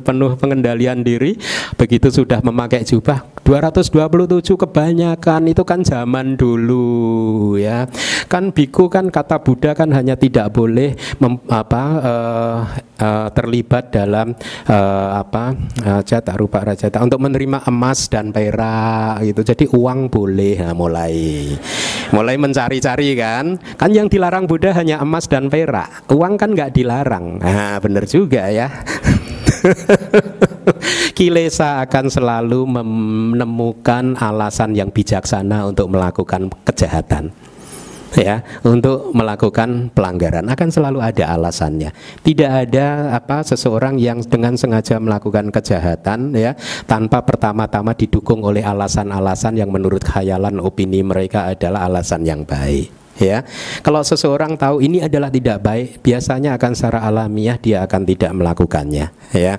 penuh pengendalian diri, begitu sudah memakai jubah 227 kebanyakan itu kan zaman dulu ya. Kan biku kan kata Buddha kan hanya tidak boleh mem, apa uh, uh, terlibat dalam uh, apa uh, rupa rajata untuk menerima emas dan perak gitu. Jadi uang boleh nah, mulai mulai mencari-cari kan. Kan yang dilarang Buddha hanya emas dan perak. Uang kan nggak dilarang. Nah, benar juga ya. Kilesa akan selalu menemukan alasan yang bijaksana untuk melakukan kejahatan. Ya untuk melakukan pelanggaran. Akan selalu ada alasannya. Tidak ada apa seseorang yang dengan sengaja melakukan kejahatan ya tanpa pertama-tama didukung oleh alasan-alasan yang menurut khayalan opini mereka adalah alasan yang baik ya. Kalau seseorang tahu ini adalah tidak baik, biasanya akan secara alamiah dia akan tidak melakukannya, ya.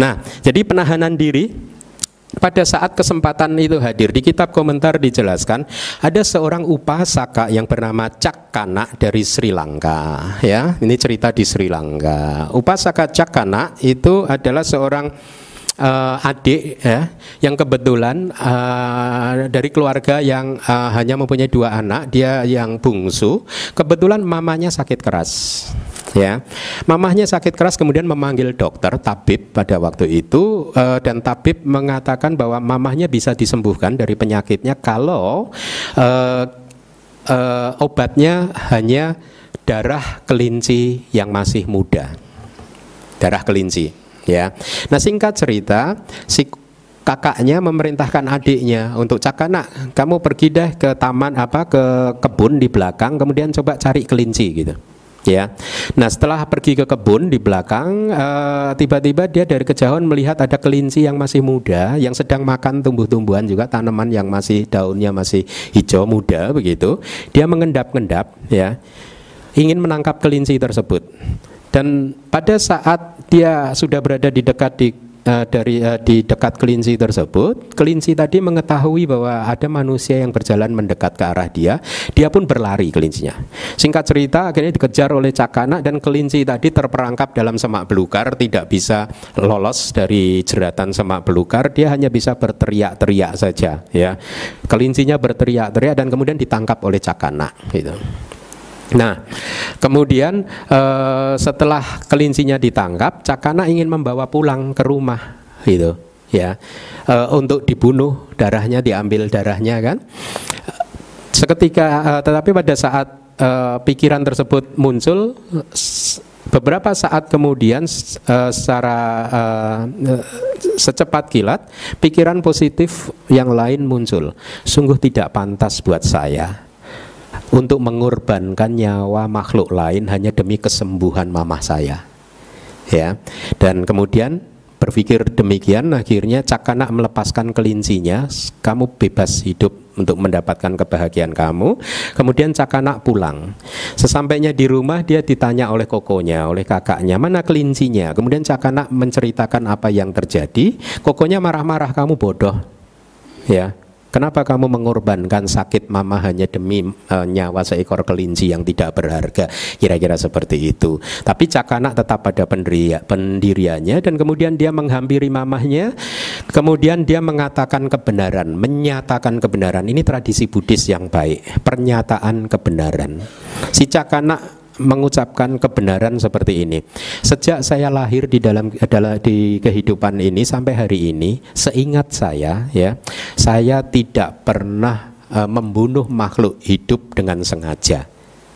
Nah, jadi penahanan diri pada saat kesempatan itu hadir di kitab komentar dijelaskan ada seorang upasaka yang bernama Cakana dari Sri Lanka ya ini cerita di Sri Lanka upasaka Cakana itu adalah seorang uh, adik ya yang kebetulan uh, dari keluarga yang uh, hanya mempunyai dua anak dia yang bungsu. Kebetulan mamanya sakit keras ya. Mamahnya sakit keras kemudian memanggil dokter tabib pada waktu itu. Uh, dan tabib mengatakan bahwa mamahnya bisa disembuhkan dari penyakitnya kalau uh, uh, obatnya hanya darah kelinci yang masih muda. Darah kelinci ya. Nah singkat cerita si kakaknya memerintahkan adiknya untuk cakana kamu pergi deh ke taman apa ke kebun di belakang kemudian coba cari kelinci gitu ya. Nah setelah pergi ke kebun di belakang eh, tiba-tiba dia dari kejauhan melihat ada kelinci yang masih muda yang sedang makan tumbuh-tumbuhan juga tanaman yang masih daunnya masih hijau muda begitu. Dia mengendap-endap ya ingin menangkap kelinci tersebut. Dan pada saat dia sudah berada di dekat di uh, dari uh, di dekat kelinci tersebut, kelinci tadi mengetahui bahwa ada manusia yang berjalan mendekat ke arah dia, dia pun berlari kelincinya. Singkat cerita, akhirnya dikejar oleh cakana dan kelinci tadi terperangkap dalam semak belukar, tidak bisa lolos dari jeratan semak belukar, dia hanya bisa berteriak-teriak saja, ya. Kelincinya berteriak-teriak dan kemudian ditangkap oleh cakana, gitu. Nah, kemudian uh, setelah kelincinya ditangkap, Cakana ingin membawa pulang ke rumah, gitu, ya, uh, untuk dibunuh, darahnya diambil darahnya kan. Seketika, uh, tetapi pada saat uh, pikiran tersebut muncul, beberapa saat kemudian uh, secara uh, secepat kilat, pikiran positif yang lain muncul. Sungguh tidak pantas buat saya untuk mengorbankan nyawa makhluk lain hanya demi kesembuhan mamah saya. Ya. Dan kemudian berpikir demikian akhirnya Cakana melepaskan kelincinya. Kamu bebas hidup untuk mendapatkan kebahagiaan kamu. Kemudian Cakana pulang. Sesampainya di rumah dia ditanya oleh kokonya oleh kakaknya mana kelincinya? Kemudian Cakana menceritakan apa yang terjadi. Kokonya marah-marah kamu bodoh. Ya Kenapa kamu mengorbankan sakit mama hanya demi uh, nyawa seekor kelinci yang tidak berharga? Kira-kira seperti itu. Tapi Cakana tetap pada pendiria, pendiriannya dan kemudian dia menghampiri mamahnya. Kemudian dia mengatakan kebenaran, menyatakan kebenaran. Ini tradisi Buddhis yang baik, pernyataan kebenaran. Si Cakana mengucapkan kebenaran seperti ini. Sejak saya lahir di dalam adalah di kehidupan ini sampai hari ini, seingat saya ya, saya tidak pernah uh, membunuh makhluk hidup dengan sengaja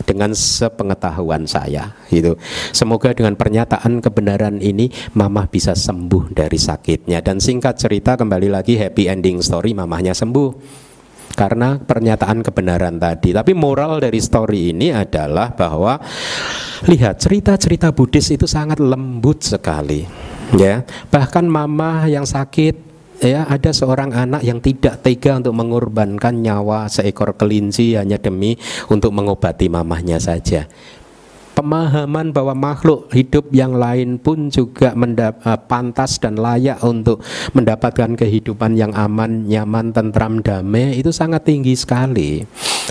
dengan sepengetahuan saya itu semoga dengan pernyataan kebenaran ini mama bisa sembuh dari sakitnya. Dan singkat cerita kembali lagi happy ending story mamahnya sembuh karena pernyataan kebenaran tadi. Tapi moral dari story ini adalah bahwa lihat cerita-cerita Buddhis itu sangat lembut sekali. Ya, bahkan mama yang sakit ya ada seorang anak yang tidak tega untuk mengorbankan nyawa seekor kelinci hanya demi untuk mengobati mamahnya saja pemahaman bahwa makhluk hidup yang lain pun juga uh, pantas dan layak untuk mendapatkan kehidupan yang aman, nyaman, tentram, damai itu sangat tinggi sekali.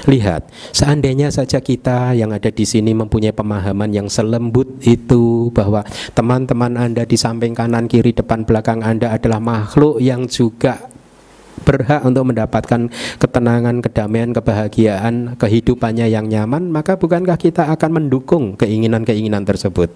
Lihat, seandainya saja kita yang ada di sini mempunyai pemahaman yang selembut itu bahwa teman-teman Anda di samping kanan, kiri, depan, belakang Anda adalah makhluk yang juga berhak untuk mendapatkan ketenangan, kedamaian, kebahagiaan, kehidupannya yang nyaman, maka bukankah kita akan mendukung keinginan-keinginan tersebut?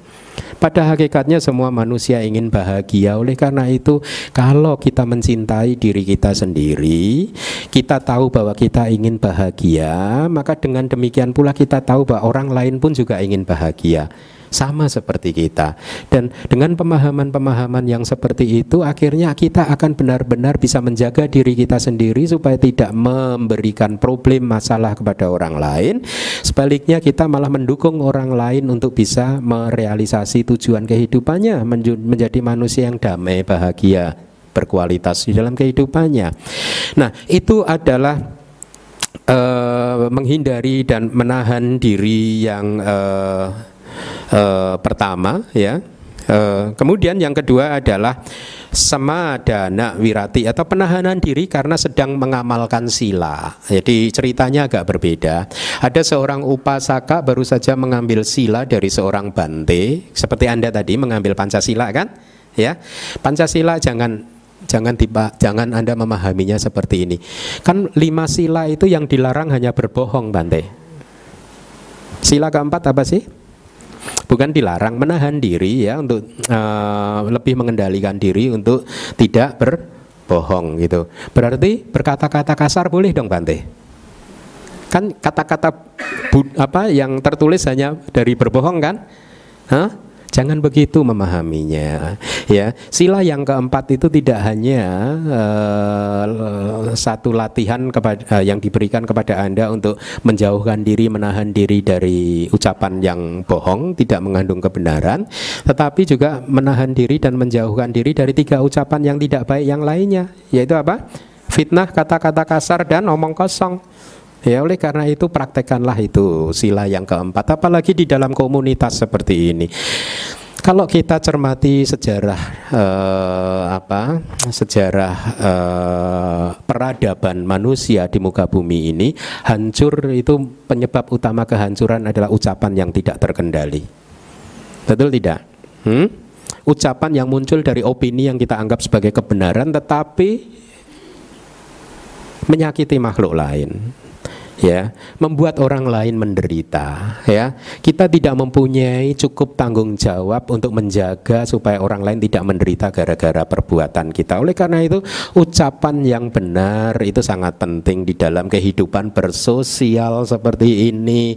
Pada hakikatnya semua manusia ingin bahagia. Oleh karena itu, kalau kita mencintai diri kita sendiri, kita tahu bahwa kita ingin bahagia, maka dengan demikian pula kita tahu bahwa orang lain pun juga ingin bahagia sama seperti kita. Dan dengan pemahaman-pemahaman yang seperti itu akhirnya kita akan benar-benar bisa menjaga diri kita sendiri supaya tidak memberikan problem masalah kepada orang lain. Sebaliknya kita malah mendukung orang lain untuk bisa merealisasi tujuan kehidupannya menjadi manusia yang damai, bahagia, berkualitas di dalam kehidupannya. Nah, itu adalah uh, menghindari dan menahan diri yang uh, uh, pertama ya. Uh, kemudian yang kedua adalah semadana wirati atau penahanan diri karena sedang mengamalkan sila. Jadi ceritanya agak berbeda. Ada seorang upasaka baru saja mengambil sila dari seorang bante, seperti Anda tadi mengambil Pancasila kan? Ya. Pancasila jangan jangan tiba jangan Anda memahaminya seperti ini. Kan lima sila itu yang dilarang hanya berbohong, Bante. Sila keempat apa sih? Bukan dilarang menahan diri ya untuk uh, lebih mengendalikan diri untuk tidak berbohong gitu. Berarti berkata-kata kasar boleh dong Bante? Kan kata-kata apa yang tertulis hanya dari berbohong kan? Hah? Jangan begitu memahaminya. Ya, sila yang keempat itu tidak hanya uh, satu latihan kepada uh, yang diberikan kepada Anda untuk menjauhkan diri, menahan diri dari ucapan yang bohong, tidak mengandung kebenaran, tetapi juga menahan diri dan menjauhkan diri dari tiga ucapan yang tidak baik yang lainnya, yaitu apa? Fitnah, kata-kata kasar dan omong kosong. Ya oleh karena itu praktekkanlah itu sila yang keempat apalagi di dalam komunitas seperti ini. Kalau kita cermati sejarah eh, apa sejarah eh, peradaban manusia di muka bumi ini hancur itu penyebab utama kehancuran adalah ucapan yang tidak terkendali. Betul tidak? Hmm? Ucapan yang muncul dari opini yang kita anggap sebagai kebenaran tetapi menyakiti makhluk lain ya membuat orang lain menderita ya. Kita tidak mempunyai cukup tanggung jawab untuk menjaga supaya orang lain tidak menderita gara-gara perbuatan kita. Oleh karena itu ucapan yang benar itu sangat penting di dalam kehidupan bersosial seperti ini.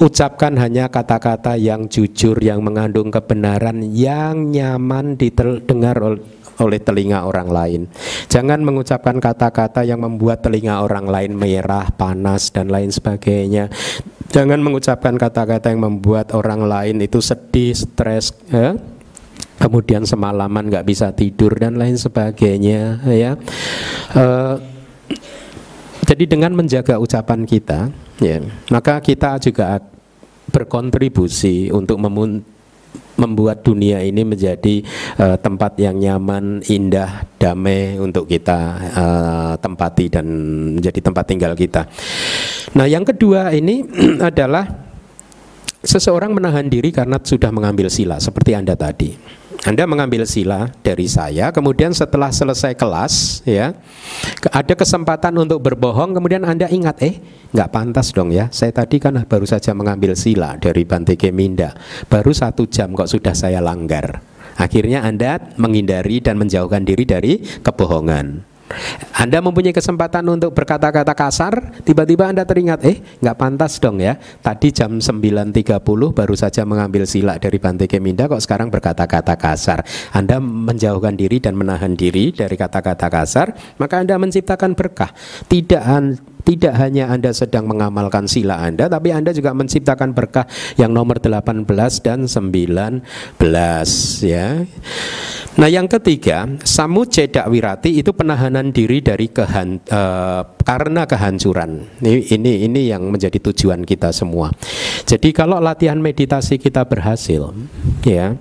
Ucapkan hanya kata-kata yang jujur yang mengandung kebenaran yang nyaman didengar telinga orang lain. Jangan mengucapkan kata-kata yang membuat telinga orang lain merah, panas dan lain sebagainya. Jangan mengucapkan kata-kata yang membuat orang lain itu sedih, stres, ya? kemudian semalaman nggak bisa tidur dan lain sebagainya. Ya, uh, jadi dengan menjaga ucapan kita, ya, maka kita juga berkontribusi untuk membuat dunia ini menjadi uh, tempat yang nyaman, indah, damai untuk kita uh, tempati dan menjadi tempat tinggal kita. Nah, yang kedua ini adalah seseorang menahan diri karena sudah mengambil sila seperti Anda tadi. Anda mengambil sila dari saya, kemudian setelah selesai kelas, ya, ada kesempatan untuk berbohong, kemudian Anda ingat, eh, nggak pantas dong ya, saya tadi kan baru saja mengambil sila dari Bante Keminda, baru satu jam kok sudah saya langgar. Akhirnya Anda menghindari dan menjauhkan diri dari kebohongan. Anda mempunyai kesempatan untuk berkata-kata kasar, tiba-tiba Anda teringat, eh nggak pantas dong ya. Tadi jam 9.30 baru saja mengambil sila dari Bante Keminda kok sekarang berkata-kata kasar. Anda menjauhkan diri dan menahan diri dari kata-kata kasar, maka Anda menciptakan berkah. Tidak tidak hanya Anda sedang mengamalkan sila Anda, tapi Anda juga menciptakan berkah yang nomor 18 dan 19 ya. Nah yang ketiga, samu cedak wirati itu penahanan diri dari kehan, uh, karena kehancuran. Ini, ini ini yang menjadi tujuan kita semua. Jadi kalau latihan meditasi kita berhasil, ya,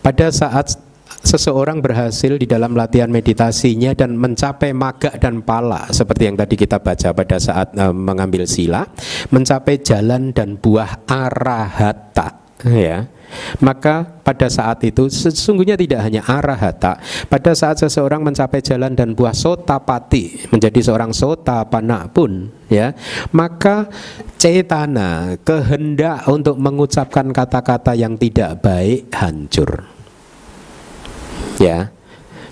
pada saat seseorang berhasil di dalam latihan meditasinya dan mencapai maga dan pala seperti yang tadi kita baca pada saat uh, mengambil sila, mencapai jalan dan buah arahata ya. Maka pada saat itu sesungguhnya tidak hanya arahata pada saat seseorang mencapai jalan dan buah sotapati menjadi seorang sotapana pun ya. Maka cetana kehendak untuk mengucapkan kata-kata yang tidak baik hancur ya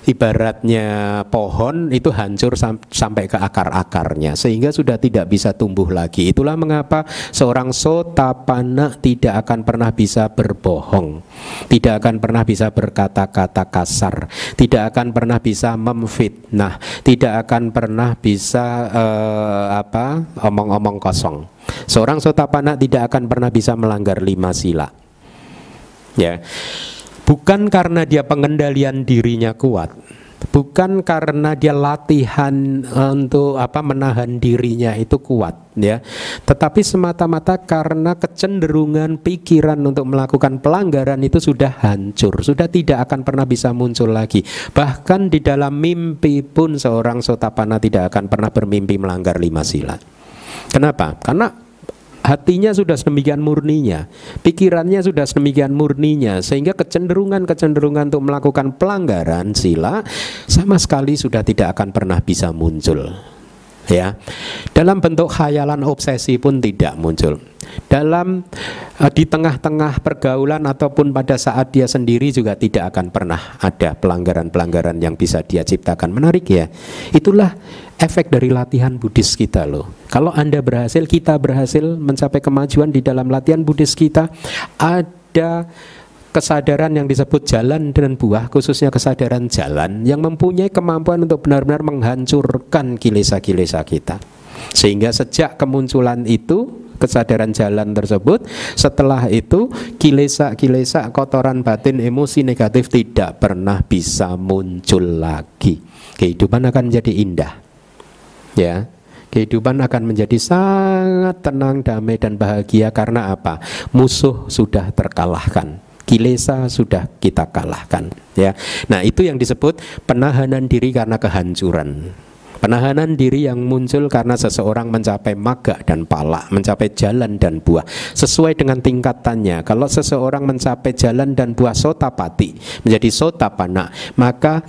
ibaratnya pohon itu hancur sam sampai ke akar-akarnya sehingga sudah tidak bisa tumbuh lagi. Itulah mengapa seorang sotapana tidak akan pernah bisa berbohong, tidak akan pernah bisa berkata-kata kasar, tidak akan pernah bisa memfitnah, tidak akan pernah bisa uh, apa omong-omong kosong. Seorang sotapana tidak akan pernah bisa melanggar lima sila. Ya bukan karena dia pengendalian dirinya kuat, bukan karena dia latihan eh, untuk apa menahan dirinya itu kuat ya. Tetapi semata-mata karena kecenderungan pikiran untuk melakukan pelanggaran itu sudah hancur sudah tidak akan pernah bisa muncul lagi. Bahkan di dalam mimpi pun seorang sotapana tidak akan pernah bermimpi melanggar lima sila. Kenapa? Karena hatinya sudah sedemikian murninya, pikirannya sudah sedemikian murninya, sehingga kecenderungan-kecenderungan untuk melakukan pelanggaran sila sama sekali sudah tidak akan pernah bisa muncul. Ya, dalam bentuk khayalan obsesi pun tidak muncul. Dalam uh, di tengah-tengah pergaulan ataupun pada saat dia sendiri juga tidak akan pernah ada pelanggaran-pelanggaran yang bisa dia ciptakan. Menarik ya. Itulah efek dari latihan Buddhis kita loh. Kalau Anda berhasil, kita berhasil mencapai kemajuan di dalam latihan Buddhis kita, ada kesadaran yang disebut jalan dan buah, khususnya kesadaran jalan yang mempunyai kemampuan untuk benar-benar menghancurkan kilesa-kilesa kita. Sehingga sejak kemunculan itu kesadaran jalan tersebut setelah itu kilesa-kilesa kotoran batin emosi negatif tidak pernah bisa muncul lagi kehidupan akan menjadi indah ya kehidupan akan menjadi sangat tenang, damai dan bahagia karena apa? Musuh sudah terkalahkan. Kilesa sudah kita kalahkan ya. Nah, itu yang disebut penahanan diri karena kehancuran. Penahanan diri yang muncul karena seseorang mencapai maga dan pala, mencapai jalan dan buah sesuai dengan tingkatannya. Kalau seseorang mencapai jalan dan buah sotapati, menjadi sotapana, maka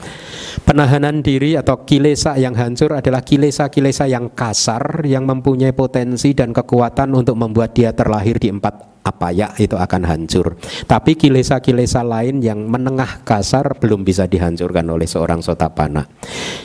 penahanan diri atau kilesa yang hancur adalah kilesa-kilesa yang kasar yang mempunyai potensi dan kekuatan untuk membuat dia terlahir di empat apa ya itu akan hancur. Tapi kilesa-kilesa lain yang menengah kasar belum bisa dihancurkan oleh seorang sotapana.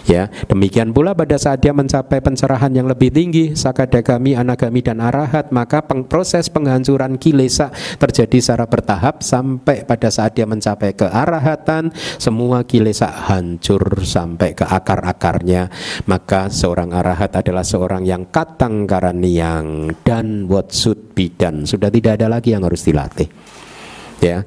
Ya, demikian pula pada saat dia mencapai pencerahan yang lebih tinggi, sakadagami, anagami dan arahat, maka peng proses penghancuran kilesa terjadi secara bertahap sampai pada saat dia mencapai ke arahatan, semua kilesa hancur sampai ke akar-akarnya. Maka seorang arahat adalah seorang yang katang karaniang dan watsut bidan. Sudah tidak ada lagi yang harus dilatih. Ya,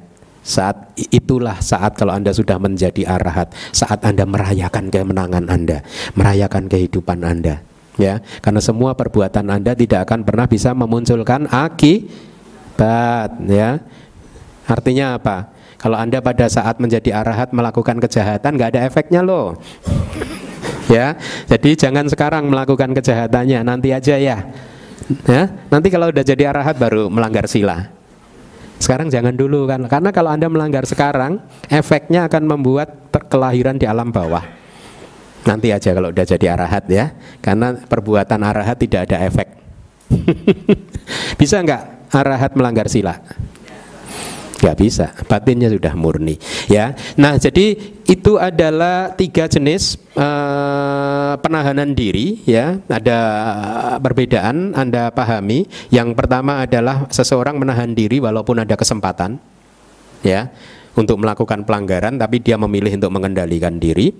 saat itulah saat kalau Anda sudah menjadi arahat, saat Anda merayakan kemenangan Anda, merayakan kehidupan Anda. Ya, karena semua perbuatan Anda tidak akan pernah bisa memunculkan akibat, ya. Artinya apa? Kalau Anda pada saat menjadi arahat melakukan kejahatan nggak ada efeknya loh. ya, jadi jangan sekarang melakukan kejahatannya, nanti aja ya ya nanti kalau udah jadi arahat baru melanggar sila. Sekarang jangan dulu kan karena kalau anda melanggar sekarang efeknya akan membuat kelahiran di alam bawah. Nanti aja kalau udah jadi arahat ya karena perbuatan arahat tidak ada efek. Bisa nggak arahat melanggar sila Gak bisa, batinnya sudah murni. Ya, nah jadi itu adalah tiga jenis uh, penahanan diri. Ya, ada perbedaan Anda pahami. Yang pertama adalah seseorang menahan diri walaupun ada kesempatan. Ya, untuk melakukan pelanggaran tapi dia memilih untuk mengendalikan diri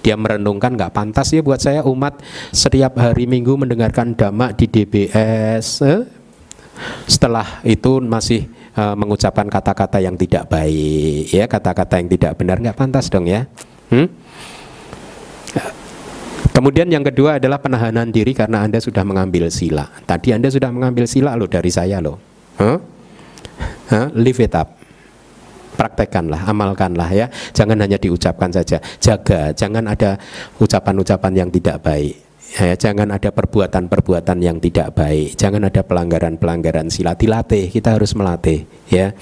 dia merenungkan nggak pantas ya buat saya umat setiap hari minggu mendengarkan damak di DBS eh? setelah itu masih uh, mengucapkan kata-kata yang tidak baik, ya kata-kata yang tidak benar nggak pantas dong ya. Hmm? Kemudian yang kedua adalah penahanan diri karena Anda sudah mengambil sila. Tadi Anda sudah mengambil sila loh dari saya loh. Huh? Huh? Live it up. praktekkanlah, amalkanlah ya. Jangan hanya diucapkan saja. Jaga, jangan ada ucapan-ucapan yang tidak baik. Ya, jangan ada perbuatan-perbuatan yang tidak baik, jangan ada pelanggaran-pelanggaran sila dilatih. Kita harus melatih, ya.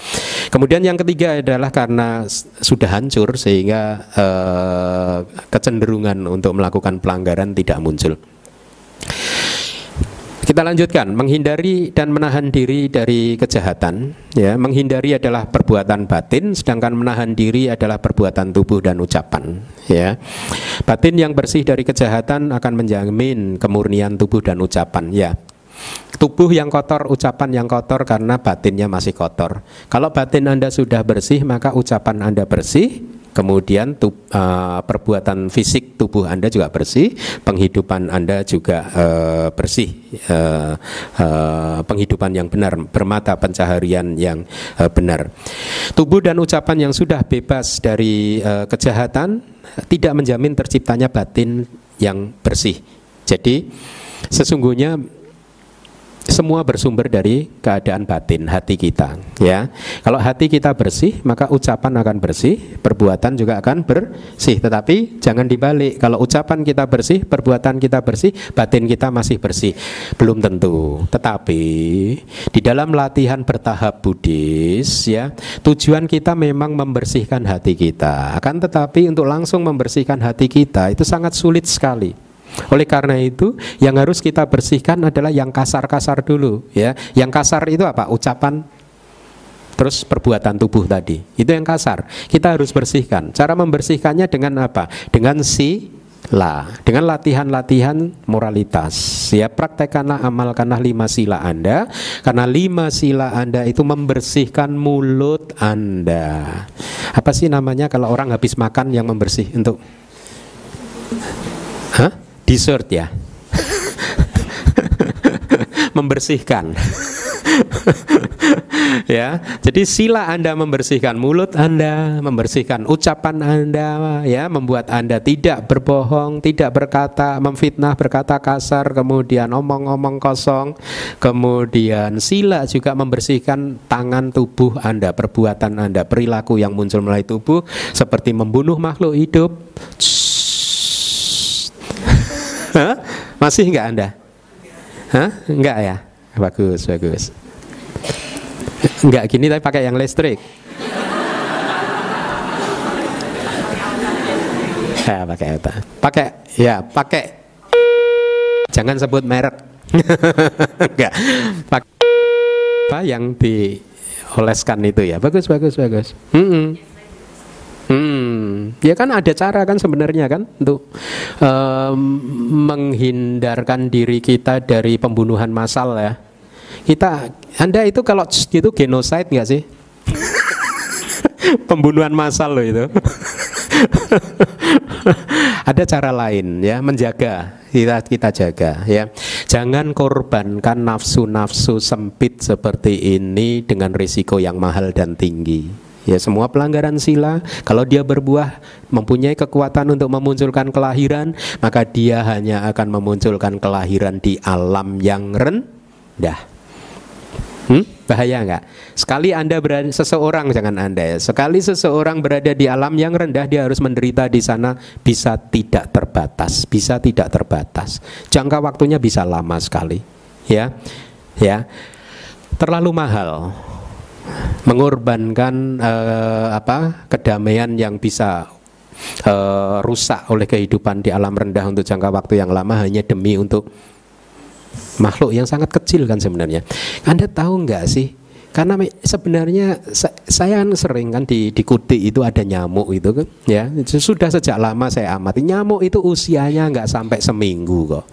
Kemudian yang ketiga adalah karena sudah hancur sehingga eh, kecenderungan untuk melakukan pelanggaran tidak muncul. Kita lanjutkan, menghindari dan menahan diri dari kejahatan. Ya, menghindari adalah perbuatan batin, sedangkan menahan diri adalah perbuatan tubuh dan ucapan. Ya, batin yang bersih dari kejahatan akan menjamin kemurnian tubuh dan ucapan. Ya, Tubuh yang kotor, ucapan yang kotor karena batinnya masih kotor. Kalau batin Anda sudah bersih, maka ucapan Anda bersih, Kemudian tub, uh, perbuatan fisik tubuh Anda juga bersih, penghidupan Anda juga uh, bersih, uh, uh, penghidupan yang benar, bermata pencaharian yang uh, benar. Tubuh dan ucapan yang sudah bebas dari uh, kejahatan tidak menjamin terciptanya batin yang bersih. Jadi sesungguhnya semua bersumber dari keadaan batin hati kita ya. Kalau hati kita bersih maka ucapan akan bersih perbuatan juga akan bersih. Tetapi jangan dibalik kalau ucapan kita bersih perbuatan kita bersih batin kita masih bersih. Belum tentu. Tetapi di dalam latihan bertahap Buddhis ya tujuan kita memang membersihkan hati kita. Akan tetapi untuk langsung membersihkan hati kita itu sangat sulit sekali oleh karena itu, yang harus kita bersihkan adalah yang kasar-kasar dulu, ya. Yang kasar itu apa? Ucapan terus perbuatan tubuh tadi. Itu yang kasar. Kita harus bersihkan. Cara membersihkannya dengan apa? Dengan si lah dengan latihan-latihan moralitas ya praktekkanlah amalkanlah lima sila anda karena lima sila anda itu membersihkan mulut anda apa sih namanya kalau orang habis makan yang membersih untuk Hah? Dessert ya. Membersihkan. Ya jadi sila anda membersihkan mulut anda membersihkan ucapan anda ya membuat anda tidak berbohong tidak berkata memfitnah berkata kasar kemudian omong-omong kosong kemudian sila juga membersihkan tangan tubuh anda perbuatan anda perilaku yang muncul melalui tubuh seperti membunuh makhluk hidup? Masih enggak Anda? Hah? Enggak ya? Bagus, bagus. Enggak gini tapi pakai yang listrik. Ya, pakai apa? Pakai ya, pakai jangan sebut merek. Enggak. Pakai apa yang dioleskan itu ya. Bagus, bagus, bagus. Hmm -mm. Ya kan ada cara kan sebenarnya kan untuk um, menghindarkan diri kita dari pembunuhan massal ya. Kita, Anda itu kalau gitu genocide nggak sih? Pembunuhan massal loh itu. ada cara lain ya menjaga kita kita jaga ya. Jangan korbankan nafsu-nafsu sempit seperti ini dengan risiko yang mahal dan tinggi. Ya semua pelanggaran sila kalau dia berbuah mempunyai kekuatan untuk memunculkan kelahiran, maka dia hanya akan memunculkan kelahiran di alam yang rendah. Hmm? Bahaya nggak? Sekali anda berada seseorang jangan anda ya. Sekali seseorang berada di alam yang rendah, dia harus menderita di sana bisa tidak terbatas, bisa tidak terbatas. Jangka waktunya bisa lama sekali, ya, ya. Terlalu mahal mengorbankan uh, apa kedamaian yang bisa uh, rusak oleh kehidupan di alam rendah untuk jangka waktu yang lama hanya demi untuk makhluk yang sangat kecil kan sebenarnya. Anda tahu nggak sih? Karena sebenarnya saya kan sering kan di, di kuti itu ada nyamuk itu kan, ya sudah sejak lama saya amati nyamuk itu usianya nggak sampai seminggu kok,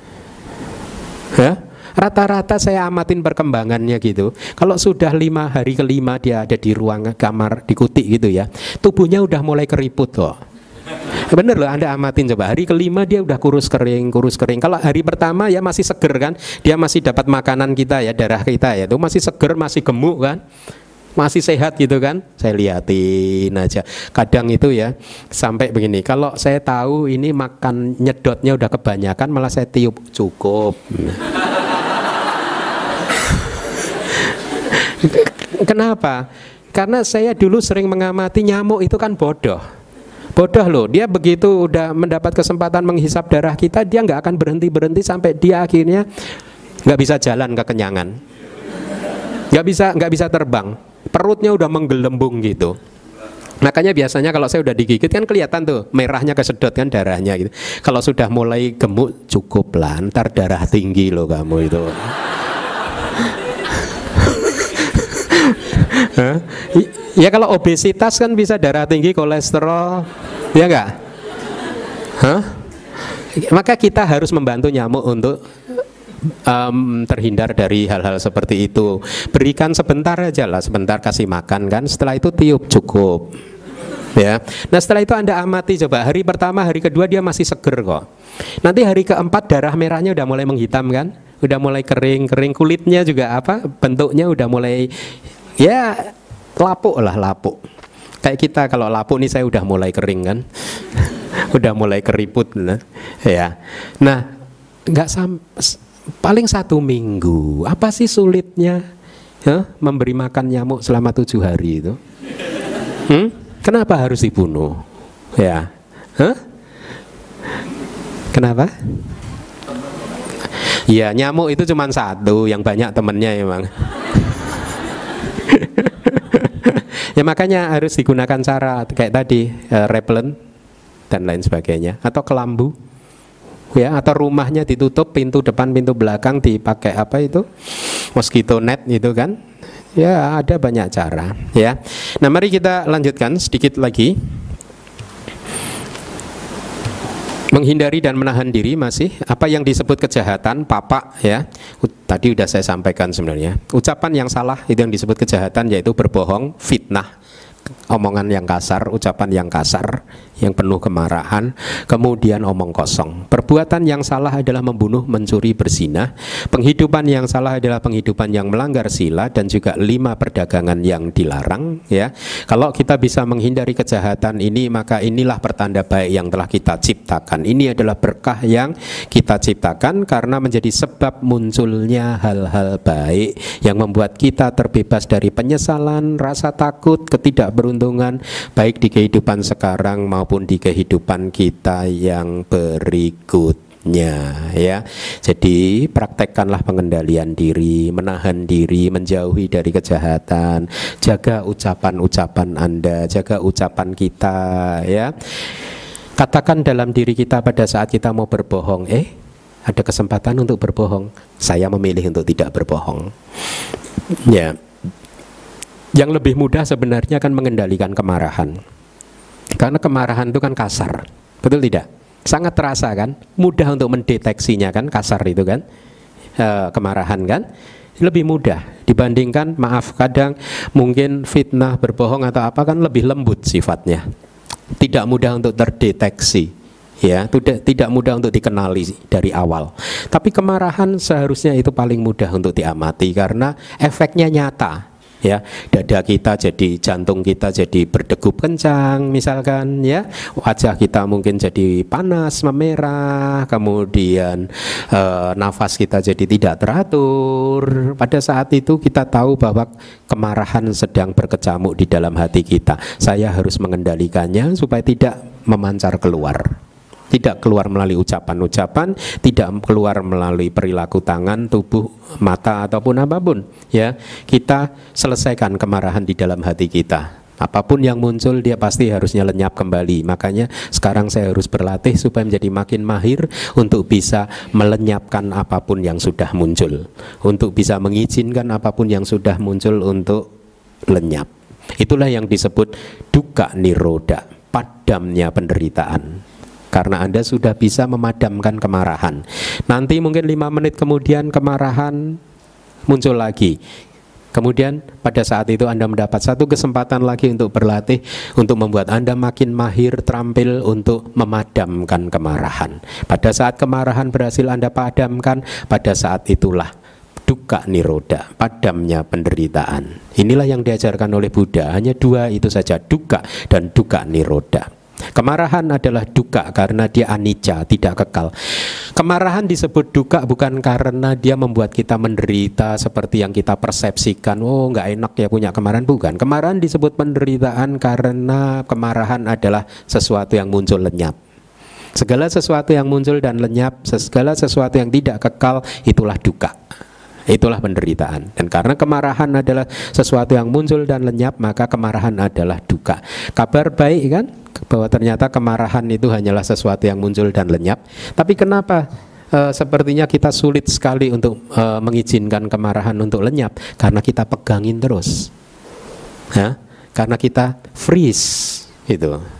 ya Rata-rata saya amatin perkembangannya gitu. Kalau sudah lima hari kelima dia ada di ruang kamar di kutik gitu ya, tubuhnya udah mulai keriput kok. Bener loh Anda amatin coba. Hari kelima dia udah kurus kering Kurus kering. Kalau hari pertama ya masih seger kan? Dia masih dapat makanan kita ya Darah kita ya. Itu masih seger Masih gemuk kan? Masih sehat gitu kan? Saya liatin aja. Kadang itu ya sampai begini. Kalau saya tahu ini makan nyedotnya udah kebanyakan malah saya tiup. Cukup Kenapa? Karena saya dulu sering mengamati nyamuk itu kan bodoh. Bodoh loh, dia begitu udah mendapat kesempatan menghisap darah kita, dia nggak akan berhenti berhenti sampai dia akhirnya nggak bisa jalan kekenyangan, nggak bisa nggak bisa terbang, perutnya udah menggelembung gitu. Makanya biasanya kalau saya udah digigit kan kelihatan tuh merahnya kesedot kan darahnya gitu. Kalau sudah mulai gemuk cukup lah, ntar darah tinggi loh kamu itu. Ya kalau obesitas kan bisa darah tinggi, kolesterol, ya enggak? Hah? Maka kita harus membantu nyamuk untuk um, terhindar dari hal-hal seperti itu. Berikan sebentar aja lah, sebentar kasih makan kan. Setelah itu tiup cukup. Ya. Nah setelah itu anda amati coba hari pertama, hari kedua dia masih seger kok. Nanti hari keempat darah merahnya udah mulai menghitam kan, udah mulai kering, kering kulitnya juga apa bentuknya udah mulai ya lapuk lah lapuk kayak kita kalau lapuk nih saya udah mulai kering kan udah mulai keriput nah. ya nah nggak sam paling satu minggu apa sih sulitnya ya, memberi makan nyamuk selama tujuh hari itu hmm? kenapa harus dibunuh ya huh? kenapa Ya nyamuk itu cuma satu, yang banyak temennya emang. Ya makanya harus digunakan cara kayak tadi uh, repellent dan lain sebagainya. Atau kelambu ya atau rumahnya ditutup pintu depan pintu belakang dipakai apa itu? Mosquito net itu kan? Ya ada banyak cara ya. Nah mari kita lanjutkan sedikit lagi menghindari dan menahan diri masih. Apa yang disebut kejahatan? Papa ya. Tadi sudah saya sampaikan sebenarnya. Ucapan yang salah itu yang disebut kejahatan yaitu berbohong fitnah omongan yang kasar, ucapan yang kasar, yang penuh kemarahan, kemudian omong kosong. Perbuatan yang salah adalah membunuh, mencuri, berzina. Penghidupan yang salah adalah penghidupan yang melanggar sila dan juga lima perdagangan yang dilarang. Ya, kalau kita bisa menghindari kejahatan ini, maka inilah pertanda baik yang telah kita ciptakan. Ini adalah berkah yang kita ciptakan karena menjadi sebab munculnya hal-hal baik yang membuat kita terbebas dari penyesalan, rasa takut, ketidak keberuntungan baik di kehidupan sekarang maupun di kehidupan kita yang berikutnya ya. Jadi praktekkanlah pengendalian diri, menahan diri, menjauhi dari kejahatan, jaga ucapan-ucapan Anda, jaga ucapan kita ya. Katakan dalam diri kita pada saat kita mau berbohong, eh ada kesempatan untuk berbohong. Saya memilih untuk tidak berbohong. Ya. Yang lebih mudah sebenarnya kan mengendalikan kemarahan. Karena kemarahan itu kan kasar. Betul tidak? Sangat terasa kan? Mudah untuk mendeteksinya kan kasar itu kan? E, kemarahan kan? Lebih mudah dibandingkan maaf kadang mungkin fitnah berbohong atau apa kan lebih lembut sifatnya. Tidak mudah untuk terdeteksi ya tidak tidak mudah untuk dikenali dari awal tapi kemarahan seharusnya itu paling mudah untuk diamati karena efeknya nyata ya dada kita jadi jantung kita jadi berdegup kencang misalkan ya. Wajah kita mungkin jadi panas memerah kemudian e, nafas kita jadi tidak teratur. Pada saat itu kita tahu bahwa kemarahan sedang berkecamuk di dalam hati kita. Saya harus mengendalikannya supaya tidak memancar keluar tidak keluar melalui ucapan-ucapan, tidak keluar melalui perilaku tangan, tubuh, mata ataupun apa pun. Ya, kita selesaikan kemarahan di dalam hati kita. Apa pun yang muncul dia pasti harusnya lenyap kembali. Makanya sekarang saya harus berlatih supaya menjadi makin mahir untuk bisa melenyapkan apa pun yang sudah muncul, untuk bisa mengizinkan apa pun yang sudah muncul untuk lenyap. Itulah yang disebut duka niroda, padamnya penderitaan karena Anda sudah bisa memadamkan kemarahan. Nanti mungkin lima menit kemudian kemarahan muncul lagi. Kemudian pada saat itu Anda mendapat satu kesempatan lagi untuk berlatih untuk membuat Anda makin mahir terampil untuk memadamkan kemarahan. Pada saat kemarahan berhasil Anda padamkan, pada saat itulah duka niroda, padamnya penderitaan. Inilah yang diajarkan oleh Buddha, hanya dua itu saja, duka dan duka niroda. Kemarahan adalah duka karena dia anicca, tidak kekal. Kemarahan disebut duka bukan karena dia membuat kita menderita seperti yang kita persepsikan. Oh, nggak enak ya punya kemarahan, bukan. Kemarahan disebut penderitaan karena kemarahan adalah sesuatu yang muncul lenyap. Segala sesuatu yang muncul dan lenyap, segala sesuatu yang tidak kekal, itulah duka. Itulah penderitaan. Dan karena kemarahan adalah sesuatu yang muncul dan lenyap, maka kemarahan adalah duka. Kabar baik kan? Bahwa ternyata kemarahan itu hanyalah sesuatu yang muncul dan lenyap. Tapi kenapa e, sepertinya kita sulit sekali untuk e, mengizinkan kemarahan untuk lenyap karena kita pegangin terus. Ya? Karena kita freeze itu.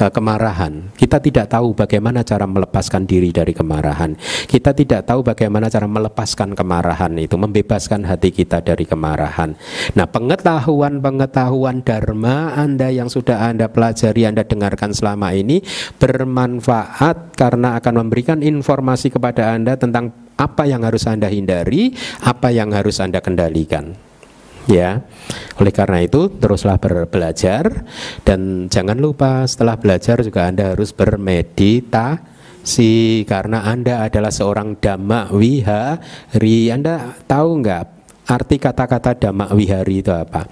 Eh, kemarahan. Kita tidak tahu bagaimana cara melepaskan diri dari kemarahan. Kita tidak tahu bagaimana cara melepaskan kemarahan itu, membebaskan hati kita dari kemarahan. Nah, pengetahuan-pengetahuan dharma Anda yang sudah Anda pelajari, Anda dengarkan selama ini bermanfaat karena akan memberikan informasi kepada Anda tentang apa yang harus Anda hindari, apa yang harus Anda kendalikan ya. Oleh karena itu teruslah belajar dan jangan lupa setelah belajar juga Anda harus bermeditasi karena Anda adalah seorang dhamma wihari. Anda tahu nggak arti kata-kata dhamma wihari itu apa?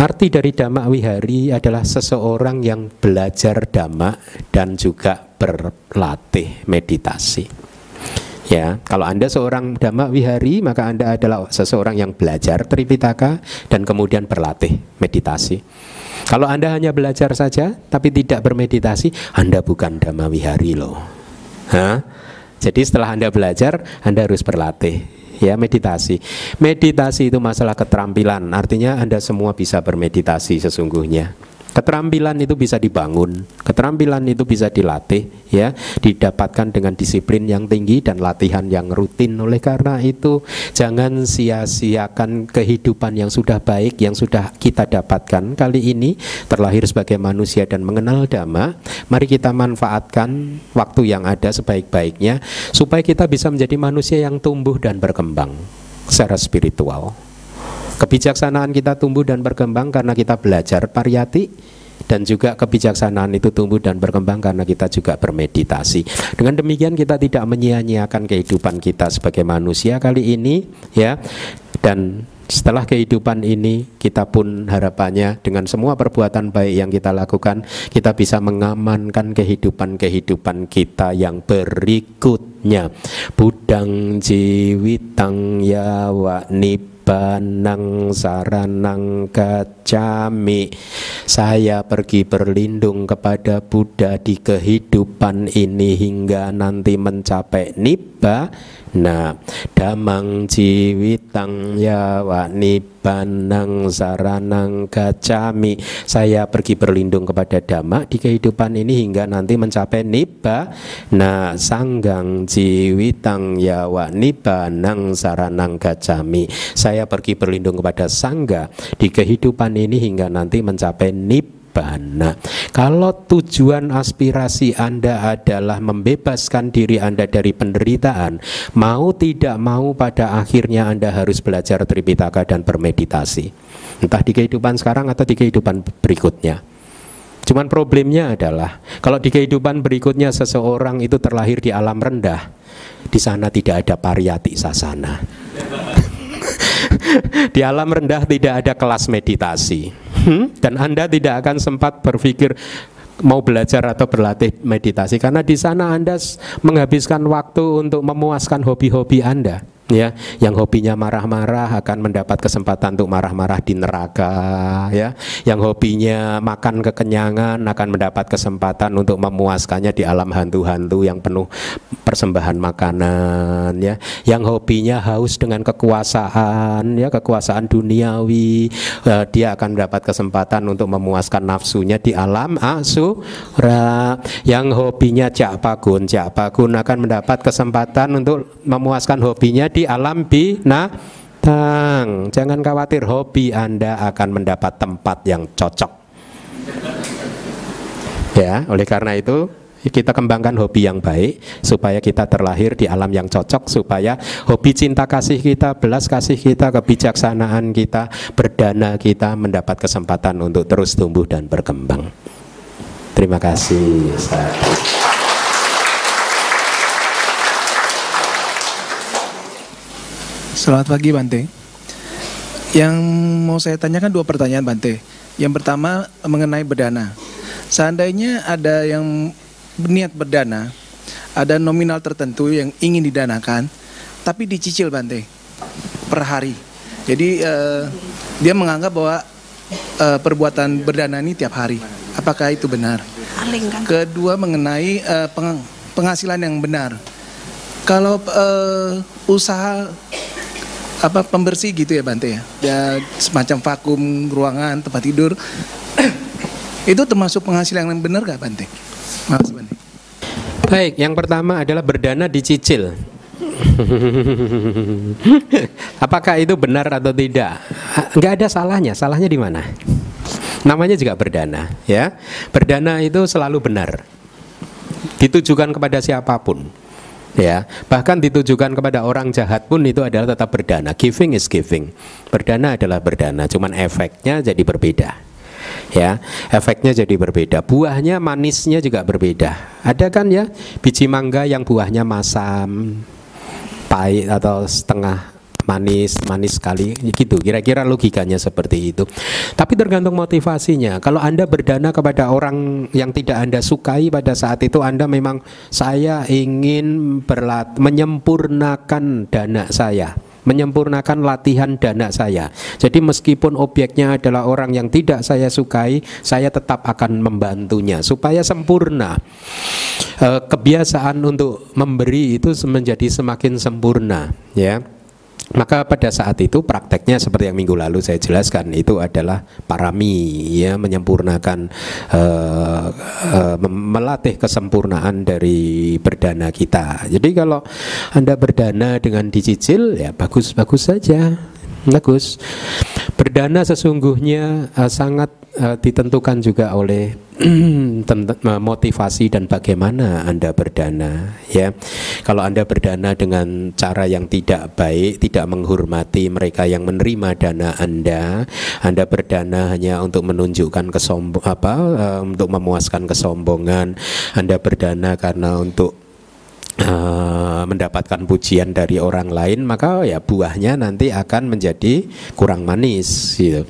Arti dari dhamma wihari adalah seseorang yang belajar dhamma dan juga berlatih meditasi. Ya, kalau Anda seorang dhamma wihari, maka Anda adalah seseorang yang belajar Tripitaka dan kemudian berlatih meditasi. Kalau Anda hanya belajar saja tapi tidak bermeditasi, Anda bukan dhamma wihari loh. Hah? Jadi setelah Anda belajar, Anda harus berlatih ya meditasi. Meditasi itu masalah keterampilan, artinya Anda semua bisa bermeditasi sesungguhnya. Keterampilan itu bisa dibangun, keterampilan itu bisa dilatih, ya, didapatkan dengan disiplin yang tinggi dan latihan yang rutin. Oleh karena itu, jangan sia-siakan kehidupan yang sudah baik, yang sudah kita dapatkan kali ini terlahir sebagai manusia dan mengenal dhamma. Mari kita manfaatkan waktu yang ada sebaik-baiknya supaya kita bisa menjadi manusia yang tumbuh dan berkembang secara spiritual. Kebijaksanaan kita tumbuh dan berkembang karena kita belajar pariyati dan juga kebijaksanaan itu tumbuh dan berkembang karena kita juga bermeditasi. Dengan demikian kita tidak menyia-nyiakan kehidupan kita sebagai manusia kali ini ya. Dan setelah kehidupan ini kita pun harapannya dengan semua perbuatan baik yang kita lakukan kita bisa mengamankan kehidupan-kehidupan kita yang berikutnya. Budang jiwitang ya wa nip banang saranang kacami Saya pergi berlindung kepada Buddha di kehidupan ini hingga nanti mencapai nibba Nah, damang jiwitang yawa nibanang saranang gacami. Saya pergi berlindung kepada dhamma di kehidupan ini hingga nanti mencapai nibba. Nah, sanggang jiwitang yawa nibanang saranang gacami. Saya pergi berlindung kepada sangga di kehidupan ini hingga nanti mencapai nibba nibbana. Kalau tujuan aspirasi Anda adalah membebaskan diri Anda dari penderitaan, mau tidak mau pada akhirnya Anda harus belajar Tripitaka dan bermeditasi. Entah di kehidupan sekarang atau di kehidupan berikutnya. Cuman problemnya adalah kalau di kehidupan berikutnya seseorang itu terlahir di alam rendah, di sana tidak ada pariyati sasana. di alam rendah tidak ada kelas meditasi hmm? dan Anda tidak akan sempat berpikir mau belajar atau berlatih meditasi karena di sana Anda menghabiskan waktu untuk memuaskan hobi-hobi Anda ya yang hobinya marah-marah akan mendapat kesempatan untuk marah-marah di neraka ya. Yang hobinya makan kekenyangan akan mendapat kesempatan untuk memuaskannya di alam hantu-hantu yang penuh persembahan makanan ya. Yang hobinya haus dengan kekuasaan ya kekuasaan duniawi uh, dia akan mendapat kesempatan untuk memuaskan nafsunya di alam asura. Yang hobinya jakpagun jakpagun akan mendapat kesempatan untuk memuaskan hobinya di di alam binatang. Jangan khawatir, hobi Anda akan mendapat tempat yang cocok. Ya, oleh karena itu kita kembangkan hobi yang baik supaya kita terlahir di alam yang cocok supaya hobi cinta kasih kita, belas kasih kita, kebijaksanaan kita, berdana kita mendapat kesempatan untuk terus tumbuh dan berkembang. Terima kasih. Selamat pagi Bante. Yang mau saya tanyakan dua pertanyaan Bante. Yang pertama mengenai berdana. Seandainya ada yang berniat berdana, ada nominal tertentu yang ingin didanakan, tapi dicicil Bante per hari. Jadi uh, dia menganggap bahwa uh, perbuatan berdana ini tiap hari. Apakah itu benar? Kedua mengenai uh, peng penghasilan yang benar. Kalau uh, usaha apa pembersih gitu ya Bante ya, ya semacam vakum ruangan tempat tidur itu termasuk penghasilan yang benar gak Bante? Makasih Bante. Baik, yang pertama adalah berdana dicicil. Apakah itu benar atau tidak? Enggak ada salahnya. Salahnya di mana? Namanya juga berdana, ya. Berdana itu selalu benar. Ditujukan kepada siapa pun. Ya, bahkan ditujukan kepada orang jahat pun itu adalah tetap berdana. Giving is giving. Berdana adalah berdana, cuman efeknya jadi berbeda. Ya. Efeknya jadi berbeda. Buahnya manisnya juga berbeda. Ada kan ya? Biji mangga yang buahnya masam pahit atau setengah manis manis sekali gitu kira-kira logikanya seperti itu tapi tergantung motivasinya kalau anda berdana kepada orang yang tidak anda sukai pada saat itu anda memang saya ingin berlat menyempurnakan dana saya menyempurnakan latihan dana saya. Jadi meskipun objeknya adalah orang yang tidak saya sukai, saya tetap akan membantunya supaya sempurna. E, kebiasaan untuk memberi itu menjadi semakin sempurna, ya. Maka pada saat itu prakteknya seperti yang minggu lalu saya jelaskan itu adalah parami ya menyempurnakan uh, uh, melatih kesempurnaan dari berdana kita. Jadi kalau Anda berdana dengan dicicil ya bagus-bagus saja. Bagus. Berdana sesungguhnya uh, sangat uh, ditentukan juga oleh motivasi dan bagaimana Anda berdana ya. Kalau Anda berdana dengan cara yang tidak baik, tidak menghormati mereka yang menerima dana Anda, Anda berdana hanya untuk menunjukkan kesombong apa uh, untuk memuaskan kesombongan, Anda berdana karena untuk uh, mendapatkan pujian dari orang lain, maka ya buahnya nanti akan menjadi kurang manis gitu.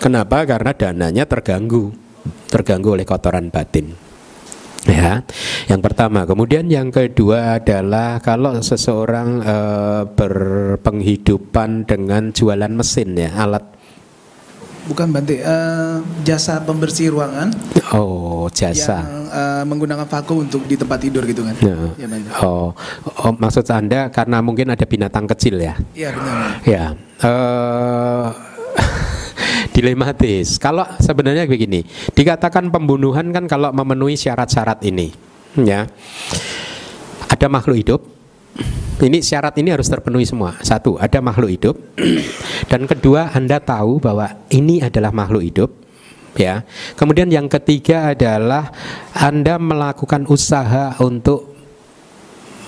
Kenapa? Karena dananya terganggu, terganggu oleh kotoran batin. Ya, yang pertama. Kemudian yang kedua adalah kalau seseorang e, berpenghidupan dengan jualan mesin ya, alat bukan Bante, uh, jasa pembersih ruangan. Oh, jasa. Yang uh, menggunakan vakum untuk di tempat tidur gitu kan. Ya. ya oh, oh, maksud Anda karena mungkin ada binatang kecil ya? Iya, benar. Ya. Uh, dilematis. Kalau sebenarnya begini, dikatakan pembunuhan kan kalau memenuhi syarat-syarat ini, ya. Ada makhluk hidup. Ini syarat ini harus terpenuhi semua. Satu, ada makhluk hidup. Dan kedua, Anda tahu bahwa ini adalah makhluk hidup ya. Kemudian yang ketiga adalah Anda melakukan usaha untuk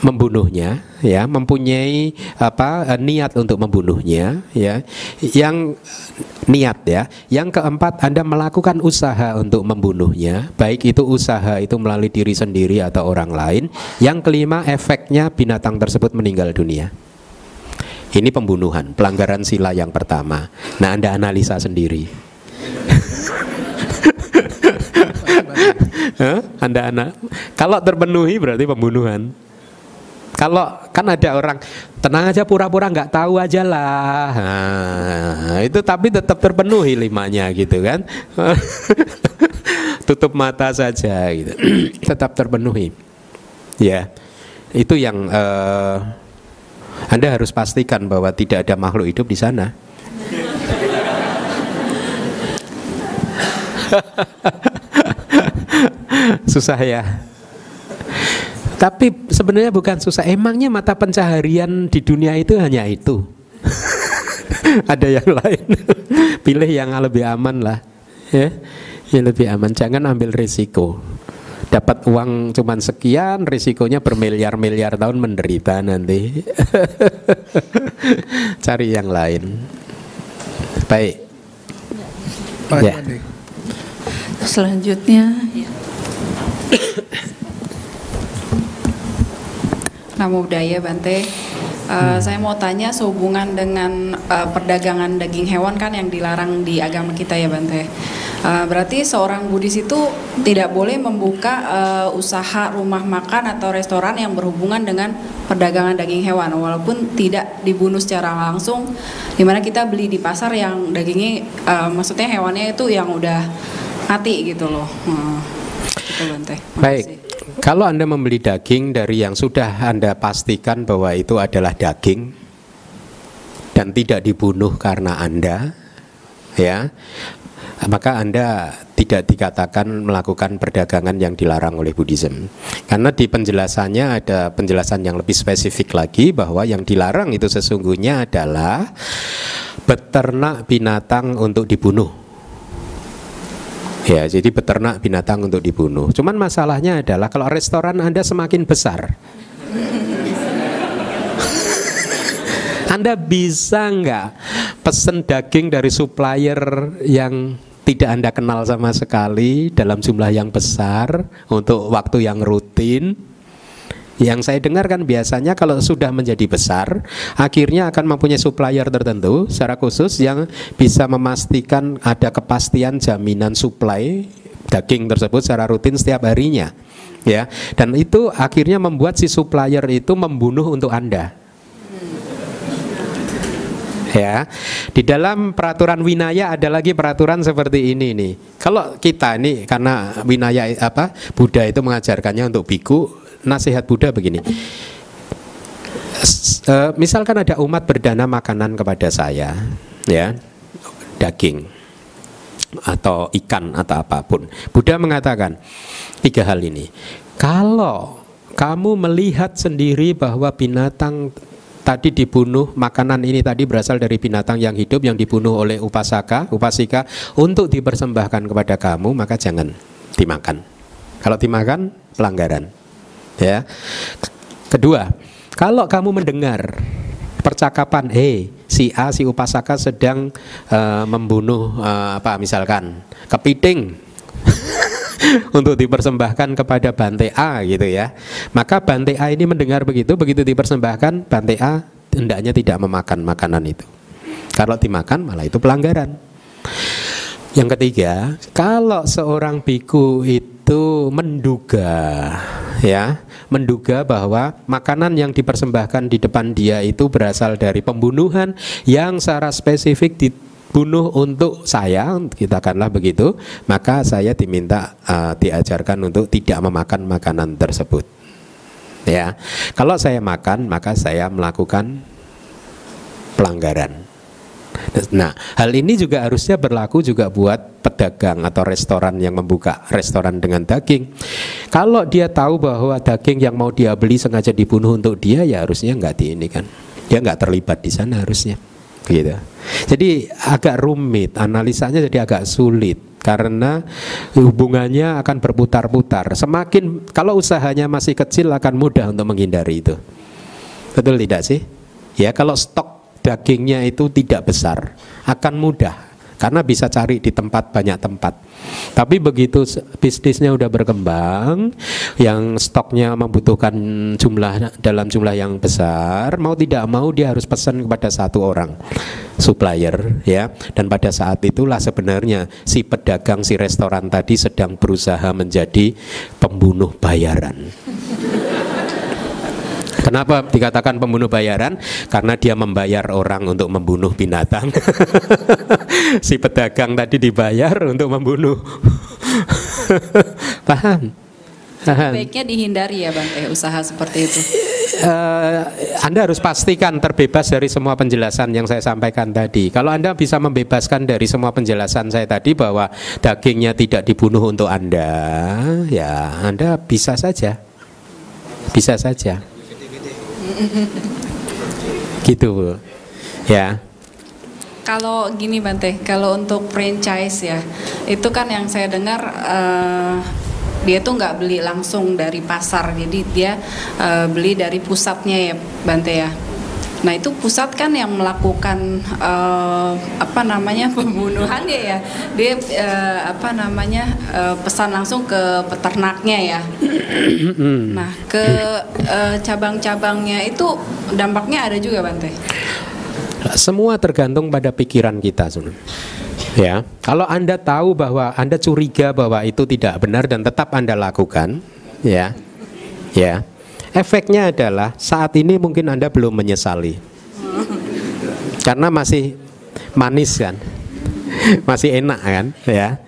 membunuhnya ya mempunyai apa eh, niat untuk membunuhnya ya. Yang niat ya. Yang keempat Anda melakukan usaha untuk membunuhnya baik itu usaha itu melalui diri sendiri atau orang lain. Yang kelima efeknya binatang tersebut meninggal dunia. Ini pembunuhan pelanggaran sila yang pertama. Nah Anda analisa sendiri. Anda anak kalau terpenuhi berarti pembunuhan kalau kan ada orang tenang aja pura-pura nggak tahu aja lah. Itu tapi tetap terpenuhi limanya gitu kan. Tutup mata saja gitu. tetap terpenuhi. Ya. Itu yang uh, Anda harus pastikan bahwa tidak ada makhluk hidup di sana. Susah ya. Tapi sebenarnya bukan susah. Emangnya mata pencaharian di dunia itu hanya itu. Ada yang lain. Pilih yang lebih aman lah. Ya. Yang lebih aman. Jangan ambil risiko. Dapat uang cuman sekian, risikonya bermiliar-miliar tahun menderita nanti. Cari yang lain. Baik. Ya. Selanjutnya Namo Buddhaya Bante. Uh, Saya mau tanya sehubungan dengan uh, perdagangan daging hewan kan yang dilarang di agama kita ya Bante. Uh, berarti seorang Buddhis itu tidak boleh membuka uh, usaha rumah makan atau restoran yang berhubungan dengan perdagangan daging hewan walaupun tidak dibunuh secara langsung di mana kita beli di pasar yang dagingnya uh, maksudnya hewannya itu yang udah mati gitu loh. Uh, gitu Bante. Baik. Kalau Anda membeli daging dari yang sudah Anda pastikan bahwa itu adalah daging dan tidak dibunuh karena Anda, ya, maka Anda tidak dikatakan melakukan perdagangan yang dilarang oleh Buddhism. Karena di penjelasannya ada penjelasan yang lebih spesifik lagi bahwa yang dilarang itu sesungguhnya adalah beternak binatang untuk dibunuh. Ya, jadi beternak binatang untuk dibunuh. Cuman masalahnya adalah kalau restoran Anda semakin besar, Anda bisa nggak pesen daging dari supplier yang tidak Anda kenal sama sekali dalam jumlah yang besar untuk waktu yang rutin? Yang saya dengar kan biasanya kalau sudah menjadi besar, akhirnya akan mempunyai supplier tertentu secara khusus yang bisa memastikan ada kepastian jaminan supply daging tersebut secara rutin setiap harinya. Ya, dan itu akhirnya membuat si supplier itu membunuh untuk Anda. Ya, di dalam peraturan winaya ada lagi peraturan seperti ini nih. Kalau kita nih karena winaya apa Buddha itu mengajarkannya untuk biku, nasihat Buddha begini. Eh, misalkan ada umat berdana makanan kepada saya, ya, daging atau ikan atau apa pun. Buddha mengatakan tiga hal ini. Kalau kamu melihat sendiri bahwa binatang tadi dibunuh, makanan ini tadi berasal dari binatang yang hidup yang dibunuh oleh upasaka, upasika untuk dipersembahkan kepada kamu, maka jangan dimakan. Kalau dimakan pelanggaran. Ya. Kedua, kalau kamu mendengar percakapan, eh si A si upasaka sedang eh, membunuh eh, apa misalkan kepiting untuk dipersembahkan kepada Bante A gitu ya. Maka Bante A ini mendengar begitu, begitu dipersembahkan Bante A hendaknya tidak memakan makanan itu. Kalau dimakan malah itu pelanggaran. Yang ketiga, kalau seorang biku itu menduga ya, menduga bahwa makanan yang dipersembahkan di depan dia itu berasal dari pembunuhan yang secara spesifik dibunuh untuk saya, kita katakanlah begitu, maka saya diminta uh, diajarkan untuk tidak memakan makanan tersebut. Ya. Kalau saya makan, maka saya melakukan pelanggaran. Nah, hal ini juga harusnya berlaku juga buat pedagang atau restoran yang membuka restoran dengan daging. Kalau dia tahu bahwa daging yang mau dia beli sengaja dibunuh untuk dia, ya harusnya nggak di ini kan. Dia nggak terlibat di sana harusnya. Gitu. Jadi agak rumit, analisanya jadi agak sulit karena hubungannya akan berputar-putar. Semakin kalau usahanya masih kecil akan mudah untuk menghindari itu. Betul tidak sih? Ya, kalau stok dagingnya itu tidak besar, akan mudah karena bisa cari di tempat banyak tempat. Tapi begitu bisnisnya udah berkembang, yang stoknya membutuhkan jumlah dalam jumlah yang besar, mau tidak mau dia harus pesan kepada satu orang supplier ya. Dan pada saat itulah sebenarnya si pedagang si restoran tadi sedang berusaha menjadi pembunuh bayaran. Kenapa dikatakan pembunuh bayaran? Karena dia membayar orang untuk membunuh binatang. si pedagang tadi dibayar untuk membunuh. Paham? Baiknya dihindari ya Bante usaha seperti itu. Eh, anda harus pastikan terbebas dari semua penjelasan yang saya sampaikan tadi. Kalau Anda bisa membebaskan dari semua penjelasan saya tadi bahwa dagingnya tidak dibunuh untuk Anda, ya Anda bisa saja. Bisa saja. Gitu, Bu. Ya. Kalau gini Bante, kalau untuk franchise ya, itu kan yang saya dengar eh, dia tuh nggak beli langsung dari pasar, jadi dia eh, beli dari pusatnya ya Bante ya. Nah itu pusat kan yang melakukan uh, apa namanya pembunuhan ya ya. Dia uh, apa namanya uh, pesan langsung ke peternaknya ya. nah ke uh, cabang-cabangnya itu dampaknya ada juga Bante. Semua tergantung pada pikiran kita, Ya, kalau anda tahu bahwa anda curiga bahwa itu tidak benar dan tetap anda lakukan, ya, ya, efeknya adalah saat ini mungkin anda belum menyesali, karena masih manis kan, masih enak kan, ya.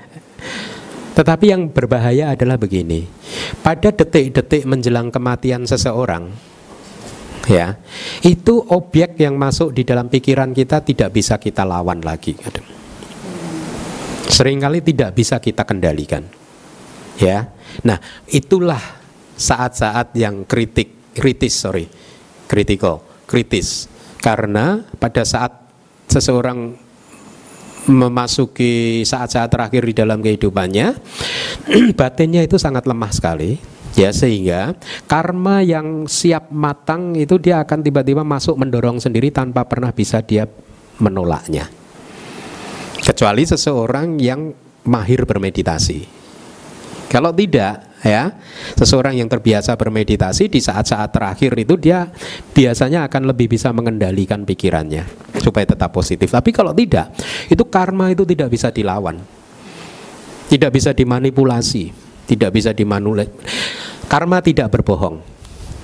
Tetapi yang berbahaya adalah begini, pada detik-detik menjelang kematian seseorang, ya, itu objek yang masuk di dalam pikiran kita tidak bisa kita lawan lagi sering kali tidak bisa kita kendalikan. Ya. Nah, itulah saat-saat yang kritik kritis, sorry. Kritikal, kritis. Karena pada saat seseorang memasuki saat-saat terakhir di dalam kehidupannya, batinnya itu sangat lemah sekali, ya sehingga karma yang siap matang itu dia akan tiba-tiba masuk mendorong sendiri tanpa pernah bisa dia menolaknya kecuali seseorang yang mahir bermeditasi. Kalau tidak, ya, seseorang yang terbiasa bermeditasi di saat-saat terakhir itu dia biasanya akan lebih bisa mengendalikan pikirannya supaya tetap positif. Tapi kalau tidak, itu karma itu tidak bisa dilawan. Tidak bisa dimanipulasi, tidak bisa dimanipulasi. Karma tidak berbohong.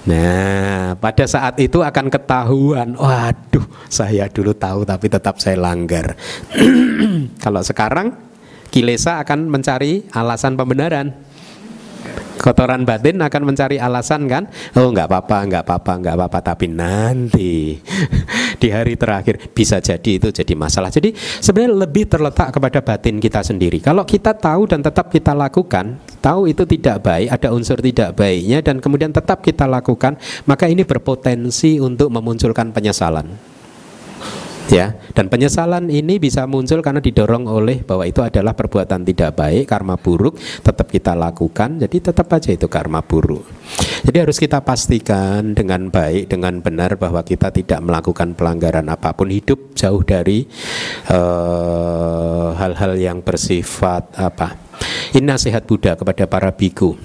Nah, pada saat itu akan ketahuan, waduh, saya dulu tahu tapi tetap saya langgar. Kalau sekarang kilesa akan mencari alasan pembenaran. Kotoran batin akan mencari alasan kan? Oh nggak apa-apa, nggak apa-apa, nggak apa-apa. Tapi nanti di hari terakhir bisa jadi itu jadi masalah. Jadi sebenarnya lebih terletak kepada batin kita sendiri. Kalau kita tahu dan tetap kita lakukan, tahu itu tidak baik, ada unsur tidak baiknya dan kemudian tetap kita lakukan, maka ini berpotensi untuk memunculkan penyesalan ya dan penyesalan ini bisa muncul karena didorong oleh bahwa itu adalah perbuatan tidak baik karma buruk tetap kita lakukan jadi tetap aja itu karma buruk. Jadi harus kita pastikan dengan baik dengan benar bahwa kita tidak melakukan pelanggaran apa pun hidup jauh dari eh, hal-hal uh, yang bersifat apa? Ini nasihat Buddha kepada para biku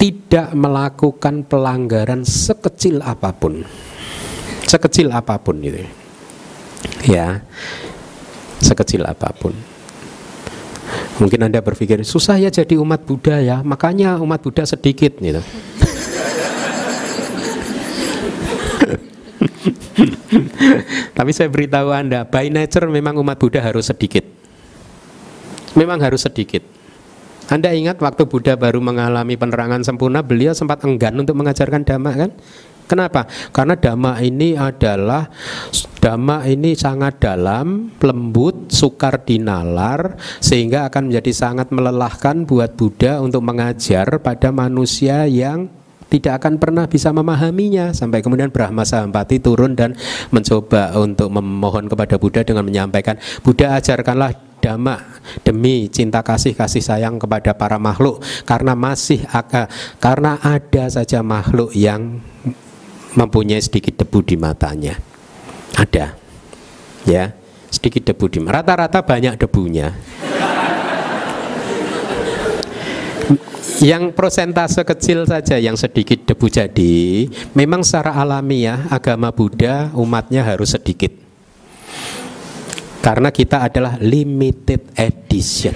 tidak melakukan pelanggaran sekecil apa pun. Sekecil apa pun itu ya sekecil apa pun. Mungkin anda berpikir susah ya jadi umat Buddha ya makanya umat Buddha sedikit gitu. Tapi saya beritahu anda by nature memang umat Buddha harus sedikit. Memang harus sedikit anda ingat waktu Buddha baru mengalami penerangan sempurna, beliau sempat enggan untuk mengajarkan dhamma kan? Kenapa? Karena dhamma ini adalah dhamma ini sangat dalam, lembut, sukar dinalar sehingga akan menjadi sangat melelahkan buat Buddha untuk mengajar pada manusia yang tidak akan pernah bisa memahaminya sampai kemudian Brahma Sahampati turun dan mencoba untuk memohon kepada Buddha dengan menyampaikan Buddha ajarkanlah dhamma demi cinta kasih kasih sayang kepada para makhluk. Karena masih karena ada saja makhluk yang mempunyai sedikit debu di matanya. Ada. Ya sedikit debu di rata-rata banyak debunya. Yang prosentase kecil saja yang sedikit debu jadi memang secara alamiah agama Buddha umatnya harus sedikit karena kita adalah limited edition.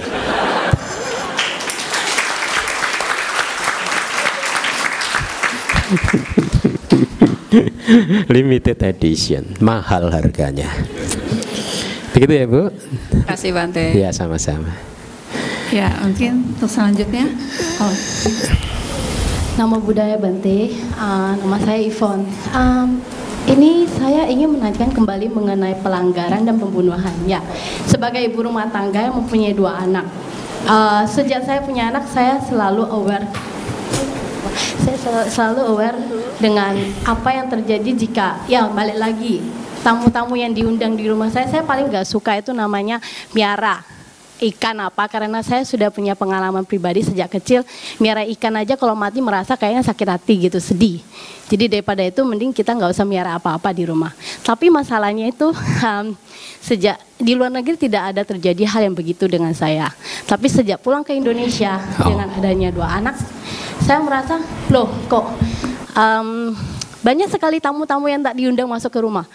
Limited edition. Mahal harganya. Begitu ya bu? Terima kasih Bante ya sama-sama. Ya, mungkin untuk selanjutnya. Oh. Nama budaya Bante, uh, nama saya Ivon. Um, ini saya ingin menanyakan kembali mengenai pelanggaran dan pembunuhan. Ya, sebagai ibu rumah tangga yang mempunyai dua anak, uh, sejak saya punya anak, saya selalu aware. Saya selalu aware dengan apa yang terjadi jika, ya balik lagi, tamu-tamu yang diundang di rumah saya, saya paling gak suka itu namanya miara ikan apa? Karena saya sudah punya pengalaman pribadi sejak kecil miara ikan aja kalau mati merasa kayaknya sakit hati gitu sedih. Jadi daripada itu mending kita nggak usah miara apa-apa di rumah. Tapi masalahnya itu um, sejak di luar negeri tidak ada terjadi hal yang begitu dengan saya. Tapi sejak pulang ke Indonesia Oh. dengan adanya dua anak saya merasa loh kok um, banyak sekali tamu-tamu yang tak diundang masuk ke rumah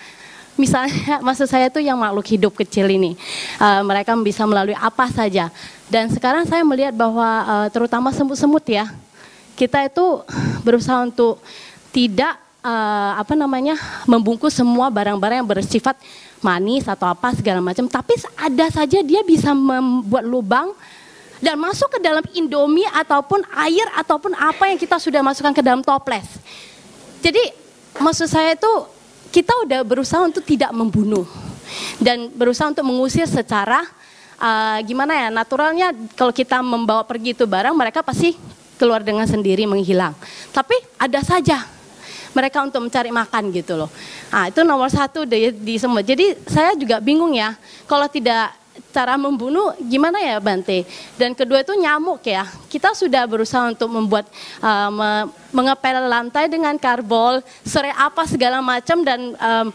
misalnya maksud saya tuh yang makhluk hidup kecil ini. Uh, mereka bisa melalui apa saja. Dan sekarang saya melihat bahwa uh, terutama semut-semut ya kita itu berusaha untuk tidak uh, apa namanya membungkus semua barang-barang yang bersifat manis atau apa segala macam. Tapi ada saja dia bisa membuat lubang dan masuk ke dalam indomie ataupun air ataupun apa yang kita sudah masukkan ke dalam toples. Jadi maksud saya itu kita udah berusaha untuk tidak membunuh dan berusaha untuk mengusir secara uh, gimana ya naturalnya kalau kita membawa pergi itu barang mereka pasti keluar dengan sendiri menghilang. Tapi ada saja mereka untuk mencari makan gitu loh. Ah itu nomor satu di, di semua. Jadi saya juga bingung ya kalau tidak cara membunuh gimana ya Bante. Dan kedua itu nyamuk ya. Kita sudah berusaha untuk membuat uh, me- mengepel lantai dengan karbol, serai apa segala macam dan um,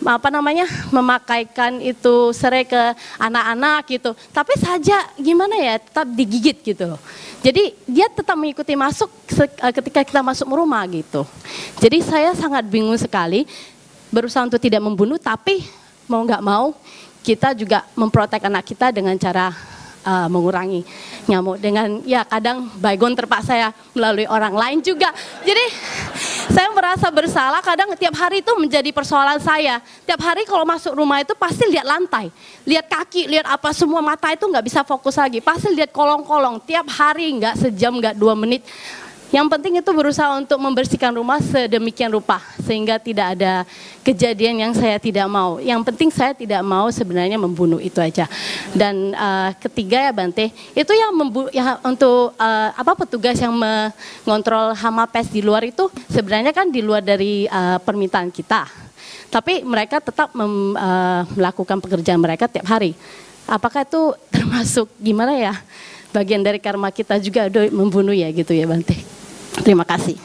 apa namanya memakaikan itu serai ke anak-anak gitu. Tapi saja gimana ya tetap digigit gitu. Jadi dia tetap mengikuti masuk eh, ketika kita masuk rumah gitu. Jadi saya sangat bingung sekali berusaha untuk tidak membunuh tapi mau nggak mau kita juga memprotek anak kita dengan cara uh, mengurangi nyamuk dengan ya kadang baygon terpaksa ya melalui orang lain juga. Jadi saya merasa bersalah kadang tiap hari itu menjadi persoalan saya. Tiap hari kalau masuk rumah itu pasti lihat lantai, lihat kaki, lihat apa semua mata itu nggak bisa fokus lagi. Pasti lihat kolong-kolong tiap hari nggak sejam nggak dua menit. Yang penting itu berusaha untuk membersihkan rumah sedemikian rupa sehingga tidak ada kejadian yang saya tidak mau. Yang penting saya tidak mau sebenarnya membunuh itu aja. Dan uh, ketiga ya Bante, itu yang membu ya, untuk uh, apa petugas yang mengontrol hama pes di luar itu sebenarnya kan di luar dari uh, permintaan kita. Tapi mereka tetap mem- uh, melakukan pekerjaan mereka tiap hari. Apakah itu termasuk gimana ya? Bagian dari karma kita juga membunuh ya gitu ya Bante. Terima kasih.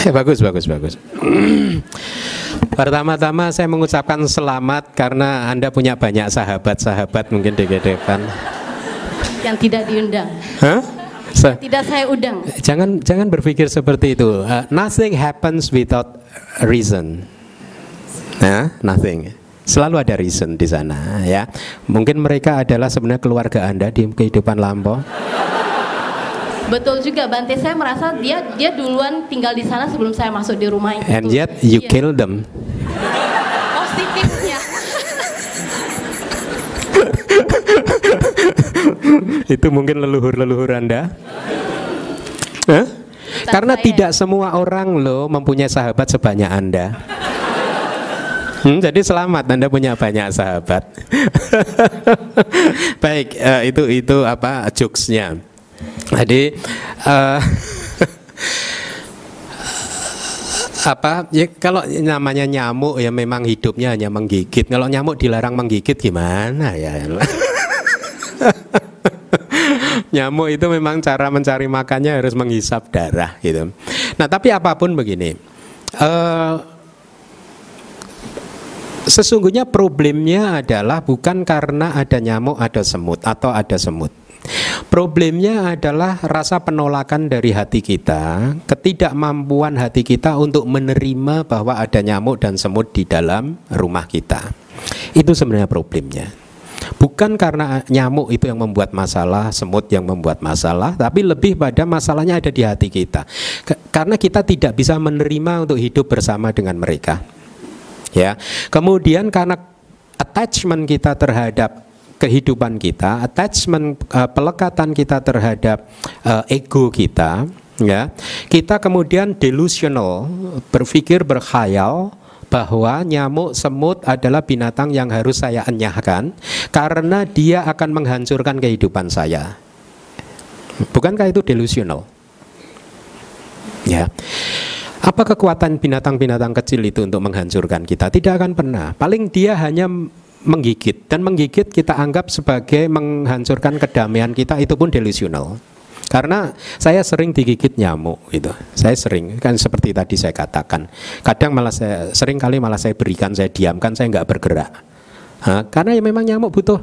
Ya, bagus, bagus, bagus. Pertama-tama saya mengucapkan selamat karena Anda punya banyak sahabat-sahabat mungkin di depan. Yang tidak diundang, Hah? Se- tidak saya undang. Jangan jangan berpikir seperti itu. Uh, nothing happens without reason. Nah, nothing. Selalu ada reason di sana ya. Mungkin mereka adalah sebenarnya keluarga Anda di kehidupan lampau. Betul juga Bante, saya merasa dia dia duluan tinggal di sana sebelum saya masuk di rumah itu. And yet you Iya. kill them. Positifnya. Itu mungkin leluhur-leluhur Anda. Hah? Karena saya. tidak semua orang loh mempunyai sahabat sebanyak Anda. Hmm, jadi selamat Anda punya banyak sahabat. Baik, eh, itu itu apa jokesnya. Jadi eh, apa ya kalau namanya nyamuk ya memang hidupnya hanya menggigit. Kalau nyamuk dilarang menggigit gimana ya? Nyamuk itu memang cara mencari makannya harus menghisap darah gitu. Nah tapi apa pun begini, eh, sesungguhnya problemnya adalah bukan karena ada nyamuk, ada semut atau ada semut. Problemnya adalah rasa penolakan dari hati kita, ketidakmampuan hati kita untuk menerima bahwa ada nyamuk dan semut di dalam rumah kita. Itu sebenarnya problemnya. Bukan karena nyamuk itu yang membuat masalah, semut yang membuat masalah, tapi lebih pada masalahnya ada di hati kita. Karena kita tidak bisa menerima untuk hidup bersama dengan mereka. Ya. Kemudian karena attachment kita terhadap kehidupan kita, attachment eh, pelekatan kita terhadap eh, ego kita, ya. Kita kemudian delusional, berpikir berkhayal bahwa nyamuk semut adalah binatang yang harus saya enyahkan karena dia akan menghancurkan kehidupan saya. Bukankah itu delusional? Ya. Apa kekuatan binatang-binatang kecil itu untuk menghancurkan kita? Tidak akan pernah. Paling dia hanya menggigit dan menggigit kita anggap sebagai menghancurkan kedamaian kita itu pun delusional. Karena saya sering digigit nyamuk gitu. Saya sering kan seperti tadi saya katakan. Kadang malah saya sering kali malah saya berikan, saya diamkan, saya nggak bergerak. Ha, karena ya memang nyamuk butuh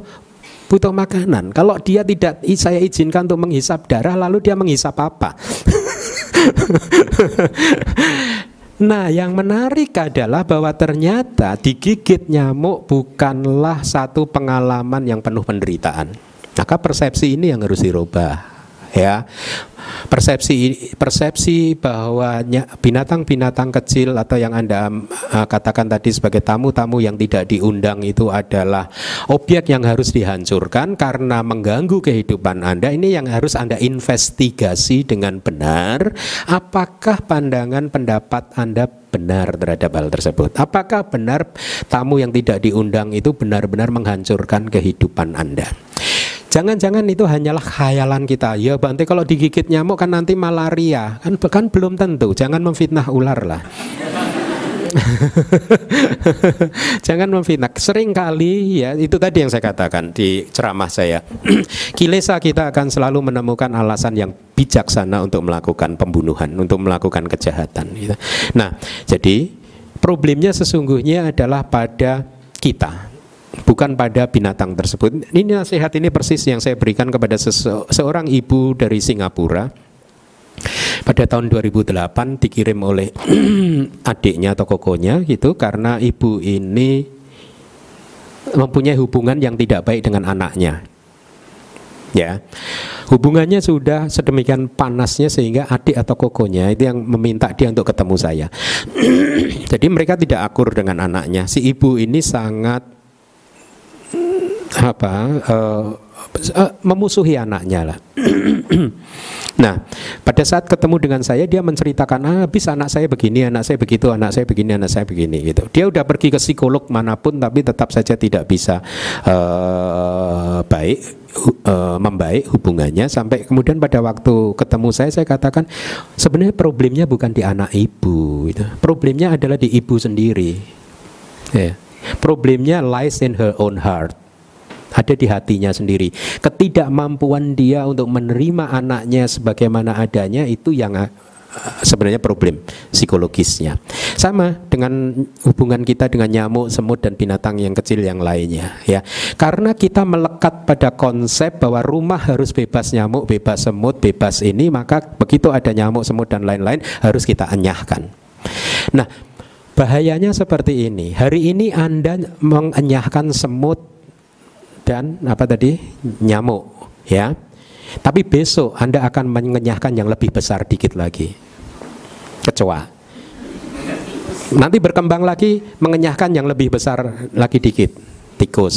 butuh makanan. Kalau dia tidak saya izinkan untuk menghisap darah, lalu dia menghisap apa? Nah, yang menarik adalah bahwa ternyata digigit nyamuk bukanlah satu pengalaman yang penuh penderitaan. Maka persepsi ini yang harus dirubah ya. Persepsi persepsi bahwa binatang-binatang kecil atau yang anda uh, katakan tadi sebagai tamu-tamu yang tidak diundang itu adalah objek yang harus dihancurkan karena mengganggu kehidupan anda ini yang harus anda investigasi dengan benar. Apakah pandangan pendapat anda benar terhadap hal tersebut? Apakah benar tamu yang tidak diundang itu benar-benar menghancurkan kehidupan anda Jangan-jangan itu hanyalah khayalan kita. Ya Bante kalau digigit nyamuk kan nanti malaria. Kan kan belum tentu. Jangan memfitnah ular lah. Jangan memfitnah. Sering kali ya itu tadi yang saya katakan di ceramah saya. Kilesa kita akan selalu menemukan alasan yang bijaksana untuk melakukan pembunuhan, untuk melakukan kejahatan. Gitu. Nah, jadi problemnya sesungguhnya adalah pada kita bukan pada binatang tersebut. Ini nasihat ini persis yang saya berikan kepada seorang ibu dari Singapura pada tahun 2008 dikirim oleh adiknya atau kokonya gitu karena ibu ini mempunyai hubungan yang tidak baik dengan anaknya. Ya. Hubungannya sudah sedemikian panasnya sehingga adik atau kokonya itu yang meminta dia untuk ketemu saya. Jadi mereka tidak akur dengan anaknya. Si ibu ini sangat apa uh, uh, memusuhi anaknya lah. nah, pada saat ketemu dengan saya dia menceritakan ah, habis anak saya begini, anak saya begitu, anak saya begini, anak saya begini gitu. Dia udah pergi ke psikolog mana pun tapi tetap saja tidak bisa uh, baik uh, membaik hubungannya sampai kemudian pada waktu ketemu saya saya katakan sebenarnya problemnya bukan di anak ibu gitu. Problemnya adalah di ibu sendiri. Yeah. Problemnya lies in her own heart ada di hatinya sendiri. Ketidakmampuan dia untuk menerima anaknya sebagaimana adanya itu yang uh, sebenarnya problem psikologisnya. Sama dengan hubungan kita dengan nyamuk, semut dan binatang yang kecil yang lainnya ya. Karena kita melekat pada konsep bahwa rumah harus bebas nyamuk, bebas semut, bebas ini, maka begitu ada nyamuk, semut dan lain-lain harus kita enyahkan. Nah, bahayanya seperti ini. Hari ini Anda mengenyahkan semut dan apa tadi nyamuk ya. Tapi besok anda akan mengenyahkan yang lebih besar dikit lagi. Kecoa. Nanti berkembang lagi mengenyahkan yang lebih besar lagi dikit. Tikus.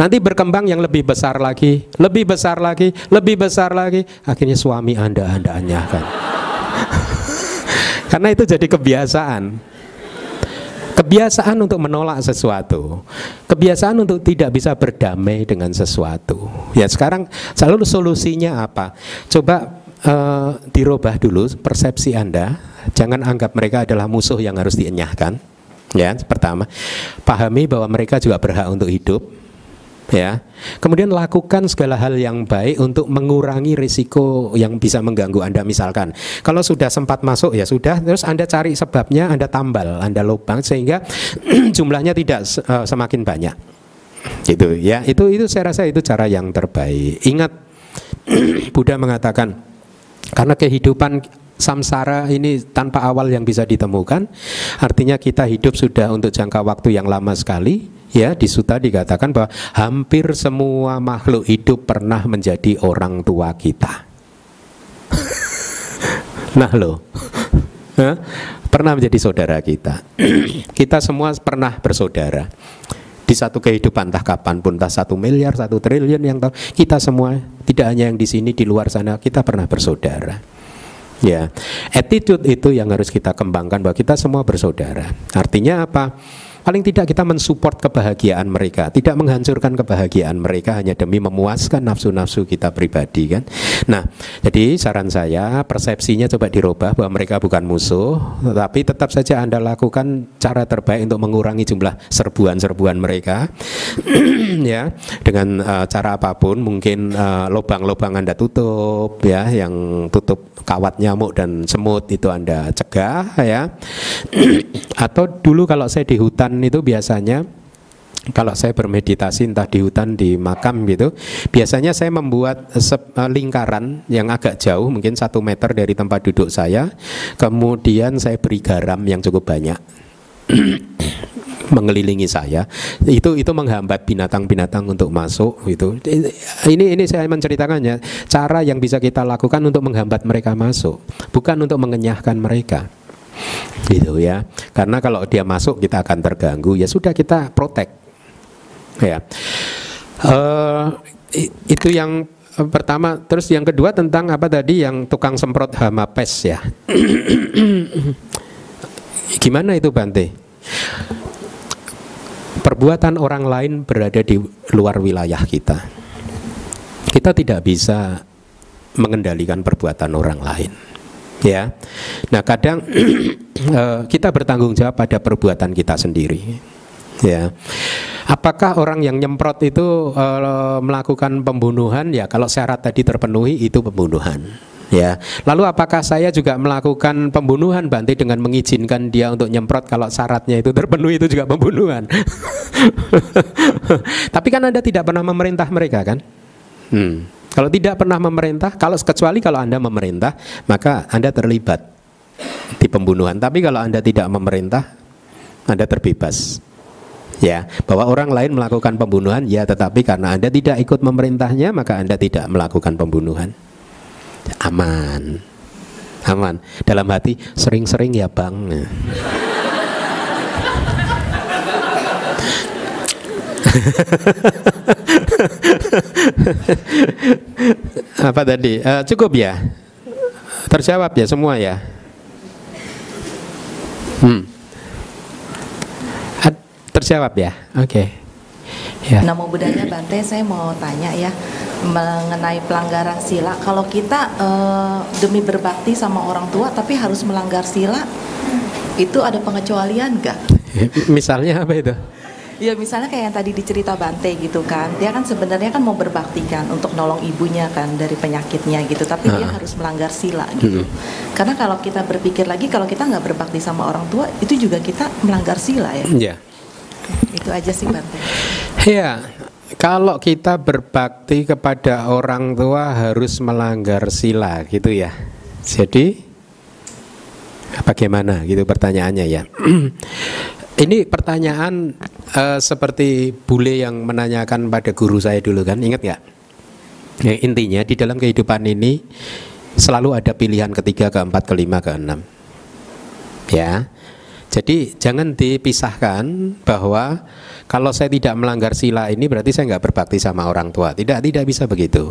Nanti berkembang yang lebih besar lagi lebih besar lagi lebih besar lagi. Akhirnya suami anda anda enyahkan. Karena itu jadi kebiasaan Kebiasaan untuk menolak sesuatu, kebiasaan untuk tidak bisa berdamai dengan sesuatu. Ya sekarang selalu solusinya apa? Coba uh, dirubah dulu persepsi Anda. Jangan anggap mereka adalah musuh yang harus dienyahkan. Ya, pertama, pahami bahwa mereka juga berhak untuk hidup ya. Kemudian lakukan segala hal yang baik untuk mengurangi risiko yang bisa mengganggu Anda misalkan. Kalau sudah sempat masuk ya sudah, terus Anda cari sebabnya, Anda tambal, Anda lubang sehingga jumlahnya tidak uh, semakin banyak. Gitu ya. Itu itu saya rasa itu cara yang terbaik. Ingat Buddha mengatakan karena kehidupan samsara ini tanpa awal yang bisa ditemukan, artinya kita hidup sudah untuk jangka waktu yang lama sekali. Ya di suta dikatakan bahwa hampir semua makhluk hidup pernah menjadi orang tua kita. nah lo, pernah menjadi saudara kita. kita semua pernah bersaudara. Di satu kehidupan entah kapan pun entah satu miliar satu triliun yang tahu kita semua tidak hanya yang di sini di luar sana kita pernah bersaudara ya attitude itu yang harus kita kembangkan bahwa kita semua bersaudara. Artinya apa paling tidak kita mensupport kebahagiaan mereka, tidak menghancurkan kebahagiaan mereka hanya demi memuaskan nafsu-nafsu kita pribadi kan. Nah, jadi saran saya persepsinya coba dirubah bahwa mereka bukan musuh, tetapi tetap saja Anda lakukan cara terbaik untuk mengurangi jumlah serbuan-serbuan mereka ya dengan uh, cara apa pun mungkin uh, lubang-lubang Anda tutup ya yang tutup kawat nyamuk dan semut itu Anda cegah ya. Atau dulu kalau saya di hutan itu biasanya kalau saya bermeditasi entah di hutan di makam gitu biasanya saya membuat lingkaran yang agak jauh mungkin satu meter dari tempat duduk saya. Kemudian saya beri garam yang cukup banyak mengelilingi saya. Itu itu menghambat binatang-binatang untuk masuk itu ini ini saya menceritakannya cara yang bisa kita lakukan untuk menghambat mereka masuk bukan untuk mengenyahkan mereka gitu ya. Karena kalau dia masuk kita akan terganggu. Ya sudah kita protek ya. Uh, itu yang pertama. Terus yang kedua tentang apa tadi? Yang tukang semprot hama pes ya. Gimana itu Bante? Perbuatan orang lain berada di luar wilayah kita. Kita tidak bisa mengendalikan perbuatan orang lain. Ya. Nah, kadang eh, kita bertanggung jawab pada perbuatan kita sendiri. Ya. Apakah orang yang nyemprot itu uh, melakukan pembunuhan? Ya, kalau syarat tadi terpenuhi itu pembunuhan ya. Lalu apakah saya juga melakukan pembunuhan Banti dengan mengizinkan dia untuk nyemprot kalau syaratnya itu terpenuhi itu juga pembunuhan. Tapi kan Anda tidak pernah memerintah mereka kan? Hmm. Kalau tidak pernah memerintah, kalau kecuali kalau Anda memerintah, maka Anda terlibat di pembunuhan. Tapi kalau Anda tidak memerintah, Anda terbebas. Ya, bahwa orang lain melakukan pembunuhan, ya tetapi karena Anda tidak ikut memerintahnya, maka Anda tidak melakukan pembunuhan aman aman dalam hati sering-sering ya bang apa tadi uh, cukup ya terjawab ya semua ya hmm. terjawab ya oke okay. ya. Namo Buddhanya Bante saya mau tanya ya mengenai pelanggaran sila. Kalau kita uh, demi berbakti sama orang tua tapi harus melanggar sila, itu ada pengecualian nggak? Misalnya apa itu? Ya misalnya kayak yang tadi dicerita Bante gitu kan, dia kan sebenarnya kan mau berbakti kan untuk nolong ibunya kan dari penyakitnya gitu, tapi uh. dia harus melanggar sila gitu. Hmm. Karena kalau kita berpikir lagi kalau kita nggak berbakti sama orang tua itu juga kita melanggar sila ya. Iya. Yeah. Itu aja sih Bante. Iya, kalau kita berbakti kepada orang tua harus melanggar sila gitu ya. Jadi bagaimana gitu pertanyaannya ya. Ini pertanyaan uh, seperti bule yang menanyakan pada guru saya dulu kan, ingat nggak? Ya, intinya di dalam kehidupan ini selalu ada pilihan ketiga, keempat, kelima, keenam. Ya, jadi jangan dipisahkan bahwa kalau saya tidak melanggar sila ini berarti saya nggak berbakti sama orang tua. Tidak, tidak bisa begitu.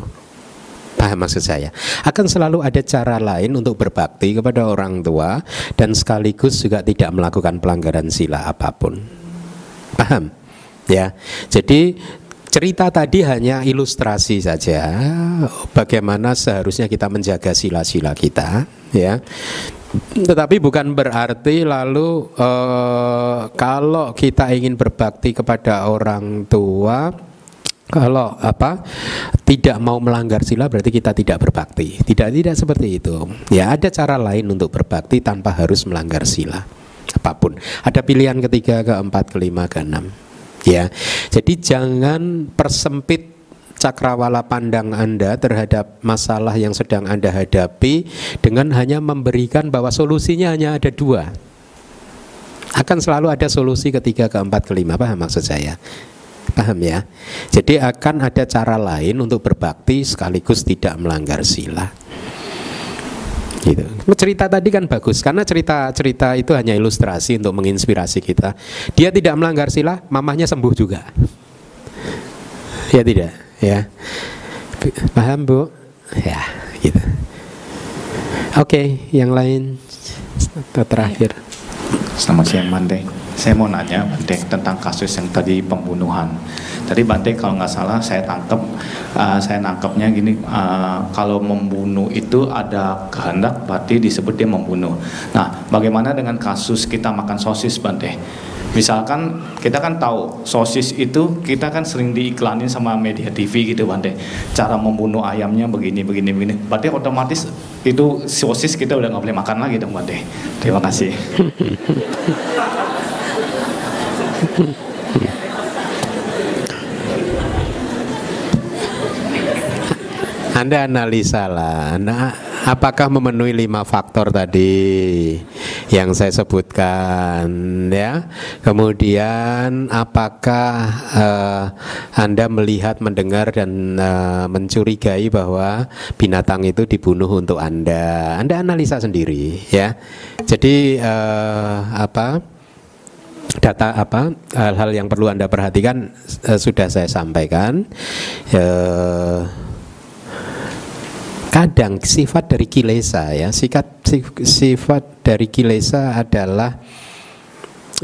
Paham maksud saya? Akan selalu ada cara lain untuk berbakti kepada orang tua dan sekaligus juga tidak melakukan pelanggaran sila apa pun. Paham? Ya. Jadi cerita tadi hanya ilustrasi saja bagaimana seharusnya kita menjaga sila-sila kita, ya. Tetapi bukan berarti lalu uh, kalau kita ingin berbakti kepada orang tua kalau apa tidak mau melanggar sila berarti kita tidak berbakti. Tidak tidak seperti itu. Ya ada cara lain untuk berbakti tanpa harus melanggar sila apa pun. Ada pilihan ketiga, keempat, kelima, keenam. Ya. Jadi jangan persempit cakrawala pandang Anda terhadap masalah yang sedang Anda hadapi dengan hanya memberikan bahwa solusinya hanya ada dua. Akan selalu ada solusi ketiga, keempat, kelima. Paham maksud saya? Paham ya? Jadi akan ada cara lain untuk berbakti sekaligus tidak melanggar sila. Gitu. Cerita tadi kan bagus karena cerita-cerita itu hanya ilustrasi untuk menginspirasi kita. Dia tidak melanggar sila, mamahnya sembuh juga. Ya tidak ya paham bu ya gitu oke yang lain terakhir selamat siang Mante saya mau nanya Bante tentang kasus yang tadi pembunuhan. Tadi Bante kalau nggak salah saya tangkap, uh, saya nangkapnya gini, uh, kalau membunuh itu ada kehendak, berarti disebut dia membunuh. Nah, bagaimana dengan kasus kita makan sosis Bante? Misalkan kita kan tahu sosis itu kita kan sering diiklanin sama media TV gitu Bante. Cara membunuh ayamnya begini begini begini. Berarti otomatis itu sosis kita udah nggak boleh makan lagi dong Bante. Terima kasih. Anda analisa lah. Nah, apakah memenuhi lima faktor tadi yang saya sebutkan ya? Kemudian apakah uh, Anda melihat, mendengar dan uh, mencurigai bahwa binatang itu dibunuh untuk Anda? Anda analisa sendiri ya. Jadi uh, apa? Data apa hal-hal yang perlu anda perhatikan uh, sudah saya sampaikan uh, kadang sifat dari kilesa ya sifat sifat dari kilesa adalah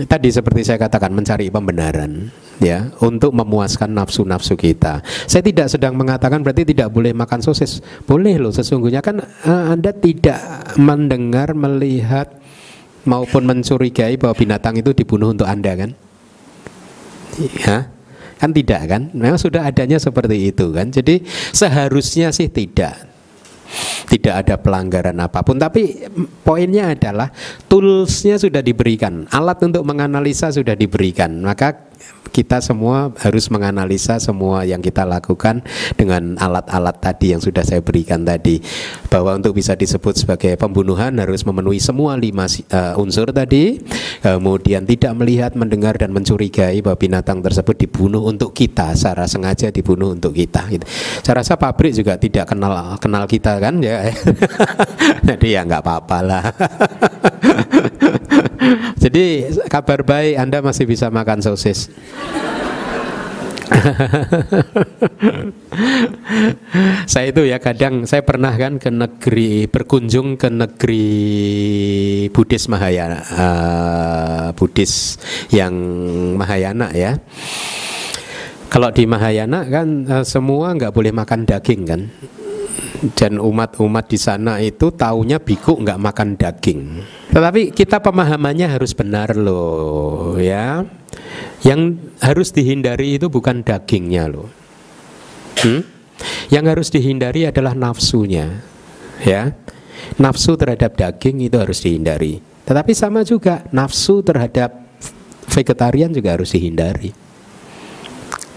tadi seperti saya katakan mencari pembenaran ya untuk memuaskan nafsu-nafsu kita. Saya tidak sedang mengatakan berarti tidak boleh makan sosis. Boleh loh sesungguhnya kan uh, Anda tidak mendengar, melihat maupun mencurigai bahwa binatang itu dibunuh untuk Anda kan? Ya. Kan tidak kan? Memang sudah adanya seperti itu kan. Jadi seharusnya sih tidak tidak ada pelanggaran apa pun tapi poinnya adalah toolsnya sudah diberikan alat untuk menganalisa sudah diberikan maka kita semua harus menganalisa semua yang kita lakukan dengan alat-alat tadi yang sudah saya berikan tadi. Bahwa untuk bisa disebut sebagai pembunuhan harus memenuhi semua lima uh, unsur tadi. Kemudian tidak melihat mendengar dan mencurigai bahwa binatang tersebut dibunuh untuk kita. Secara sengaja dibunuh untuk kita gitu. saya rasa pabrik juga tidak kenal kenal kita kan ya. Jadi ya nggak apa-apa lah jadi kabar baik Anda masih bisa makan sosis. saya itu ya kadang saya pernah kan ke negeri berkunjung ke negeri Buddhis Mahayana uh, Buddhis yang Mahayana ya. Kalau di Mahayana kan uh, semua nggak boleh makan daging kan dan umat-umat di sana itu taunya biku nggak makan daging. Tetapi kita pemahamannya harus benar loh ya. Yang harus dihindari itu bukan dagingnya loh. Hmm? Yang harus dihindari adalah nafsunya. Ya. Nafsu terhadap daging itu harus dihindari. Tetapi sama juga nafsu terhadap vegetarian juga harus dihindari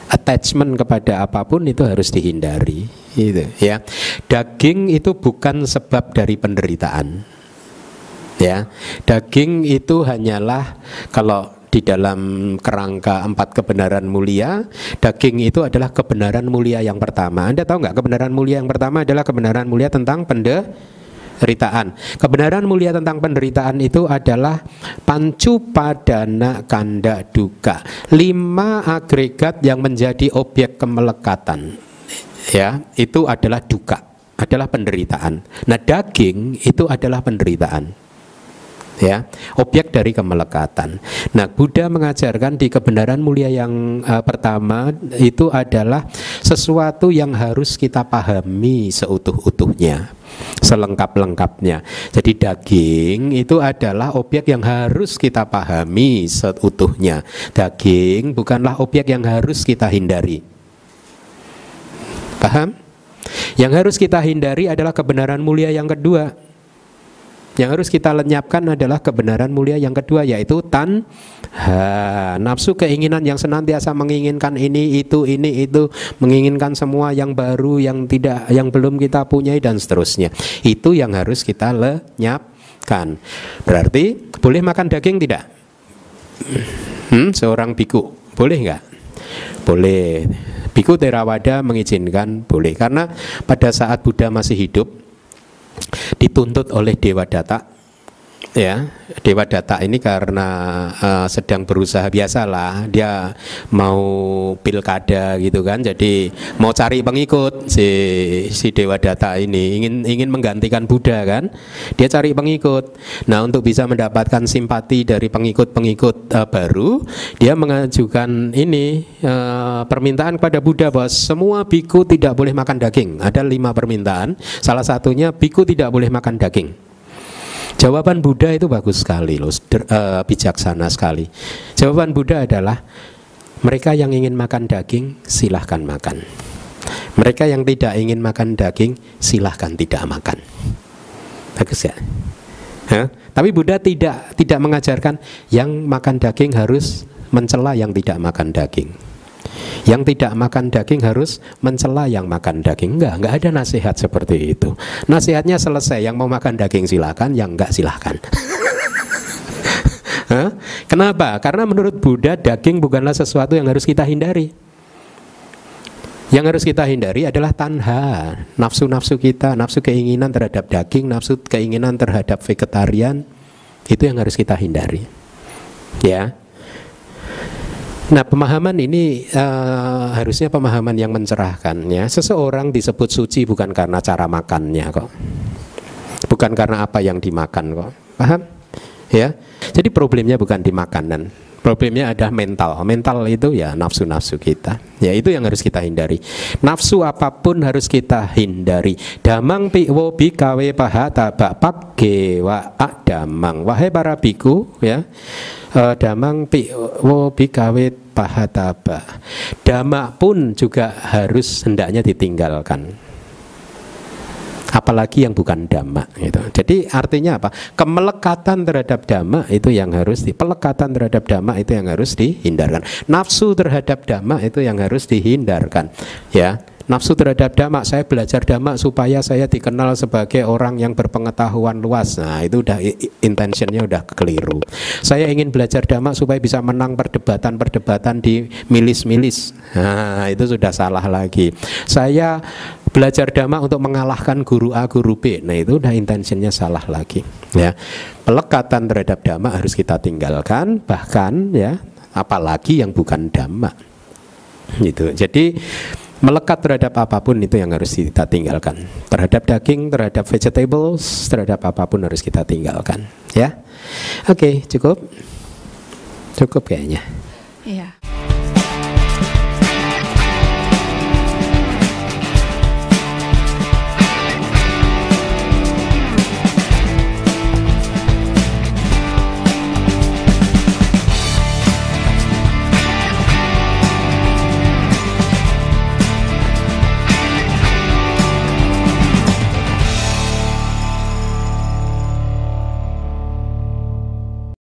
attachment kepada apa pun itu harus dihindari gitu ya daging itu bukan sebab dari penderitaan ya daging itu hanyalah kalau di dalam kerangka empat kebenaran mulia daging itu adalah kebenaran mulia yang pertama anda tahu nggak kebenaran mulia yang pertama adalah kebenaran mulia tentang pende penderitaan. Kebenaran mulia tentang penderitaan itu adalah pancu padana kanda duka. Lima agregat yang menjadi objek kemelekatan. Ya, itu adalah duka, adalah penderitaan. Nah, daging itu adalah penderitaan ya objek dari kemelekatan. Nah Buddha mengajarkan di kebenaran mulia yang uh, pertama itu adalah sesuatu yang harus kita pahami seutuh-utuhnya, selengkap-lengkapnya. Jadi daging itu adalah objek yang harus kita pahami seutuhnya. Daging bukanlah objek yang harus kita hindari. Paham? Yang harus kita hindari adalah kebenaran mulia yang kedua yang harus kita lenyapkan adalah kebenaran mulia yang kedua yaitu tan ha, nafsu keinginan yang senantiasa menginginkan ini itu ini itu menginginkan semua yang baru yang tidak yang belum kita punyai dan seterusnya. Itu yang harus kita lenyapkan. Berarti boleh makan daging tidak? Hmm, seorang biku boleh nggak? Boleh. Biku Terawada mengizinkan boleh karena pada saat Buddha masih hidup dituntut oleh Dewa Data ya Dewa Data ini karena uh, sedang berusaha biasalah dia mau pilkada gitu kan. Jadi mau cari pengikut si si Dewa Data ini. Ingin ingin menggantikan Buddha kan. Dia cari pengikut. Nah untuk bisa mendapatkan simpati dari pengikut-pengikut uh, baru dia mengajukan ini uh, permintaan kepada Buddha bahwa semua biku tidak boleh makan daging. Ada lima permintaan. Salah satunya biku tidak boleh makan daging Jawaban Buddha itu bagus sekali loh, uh, bijaksana sekali. Jawaban Buddha adalah mereka yang ingin makan daging silahkan makan. Mereka yang tidak ingin makan daging silahkan tidak makan. Bagus ya. Hah? Tapi Buddha tidak tidak mengajarkan yang makan daging harus mencela yang tidak makan daging. Yang tidak makan daging harus mencela yang makan daging. Enggak, enggak ada nasihat seperti itu. Nasihatnya selesai, yang mau makan daging silakan, yang enggak silakan. Hah? Kenapa? Karena menurut Buddha daging bukanlah sesuatu yang harus kita hindari. Yang harus kita hindari adalah tanha, nafsu-nafsu kita, nafsu keinginan terhadap daging, nafsu keinginan terhadap vegetarian, itu yang harus kita hindari. Ya, Nah, pemahaman ini uh, harusnya pemahaman yang mencerahkan ya. Seseorang disebut suci bukan karena cara makannya kok. Bukan karena apa yang dimakan kok. Paham? Ya. Jadi problemnya bukan di makanan. Problemnya ada mental. Mental itu ya nafsu-nafsu kita. Ya itu yang harus kita hindari. Nafsu apa pun harus kita hindari. Damang piwo bikawe paha tabak pake wa damang. Wahai para biku ya uh, damang pi wo bikawe pahataba. Dama pun juga harus hendaknya ditinggalkan. Apalagi yang bukan dhamma gitu. Jadi artinya apa? Kemelekatan terhadap dhamma itu yang harus di pelekatan terhadap dhamma itu yang harus dihindarkan. Nafsu terhadap dhamma itu yang harus dihindarkan. Ya nafsu terhadap dhamma saya belajar dhamma supaya saya dikenal sebagai orang yang berpengetahuan luas. Nah itu udah intentionnya udah keliru. Saya ingin belajar dhamma supaya bisa menang perdebatan-perdebatan di milis-milis. Nah itu sudah salah lagi. Saya belajar dhamma untuk mengalahkan guru A guru B. Nah itu udah intentionnya salah lagi ya. Pelekatan terhadap dhamma harus kita tinggalkan bahkan ya apalagi yang bukan dhamma gitu. Jadi melekat terhadap apa pun itu yang harus kita tinggalkan. Terhadap daging, terhadap vegetables, terhadap apa pun harus kita tinggalkan. Ya, oke, okay, cukup, cukup kayaknya. Iya.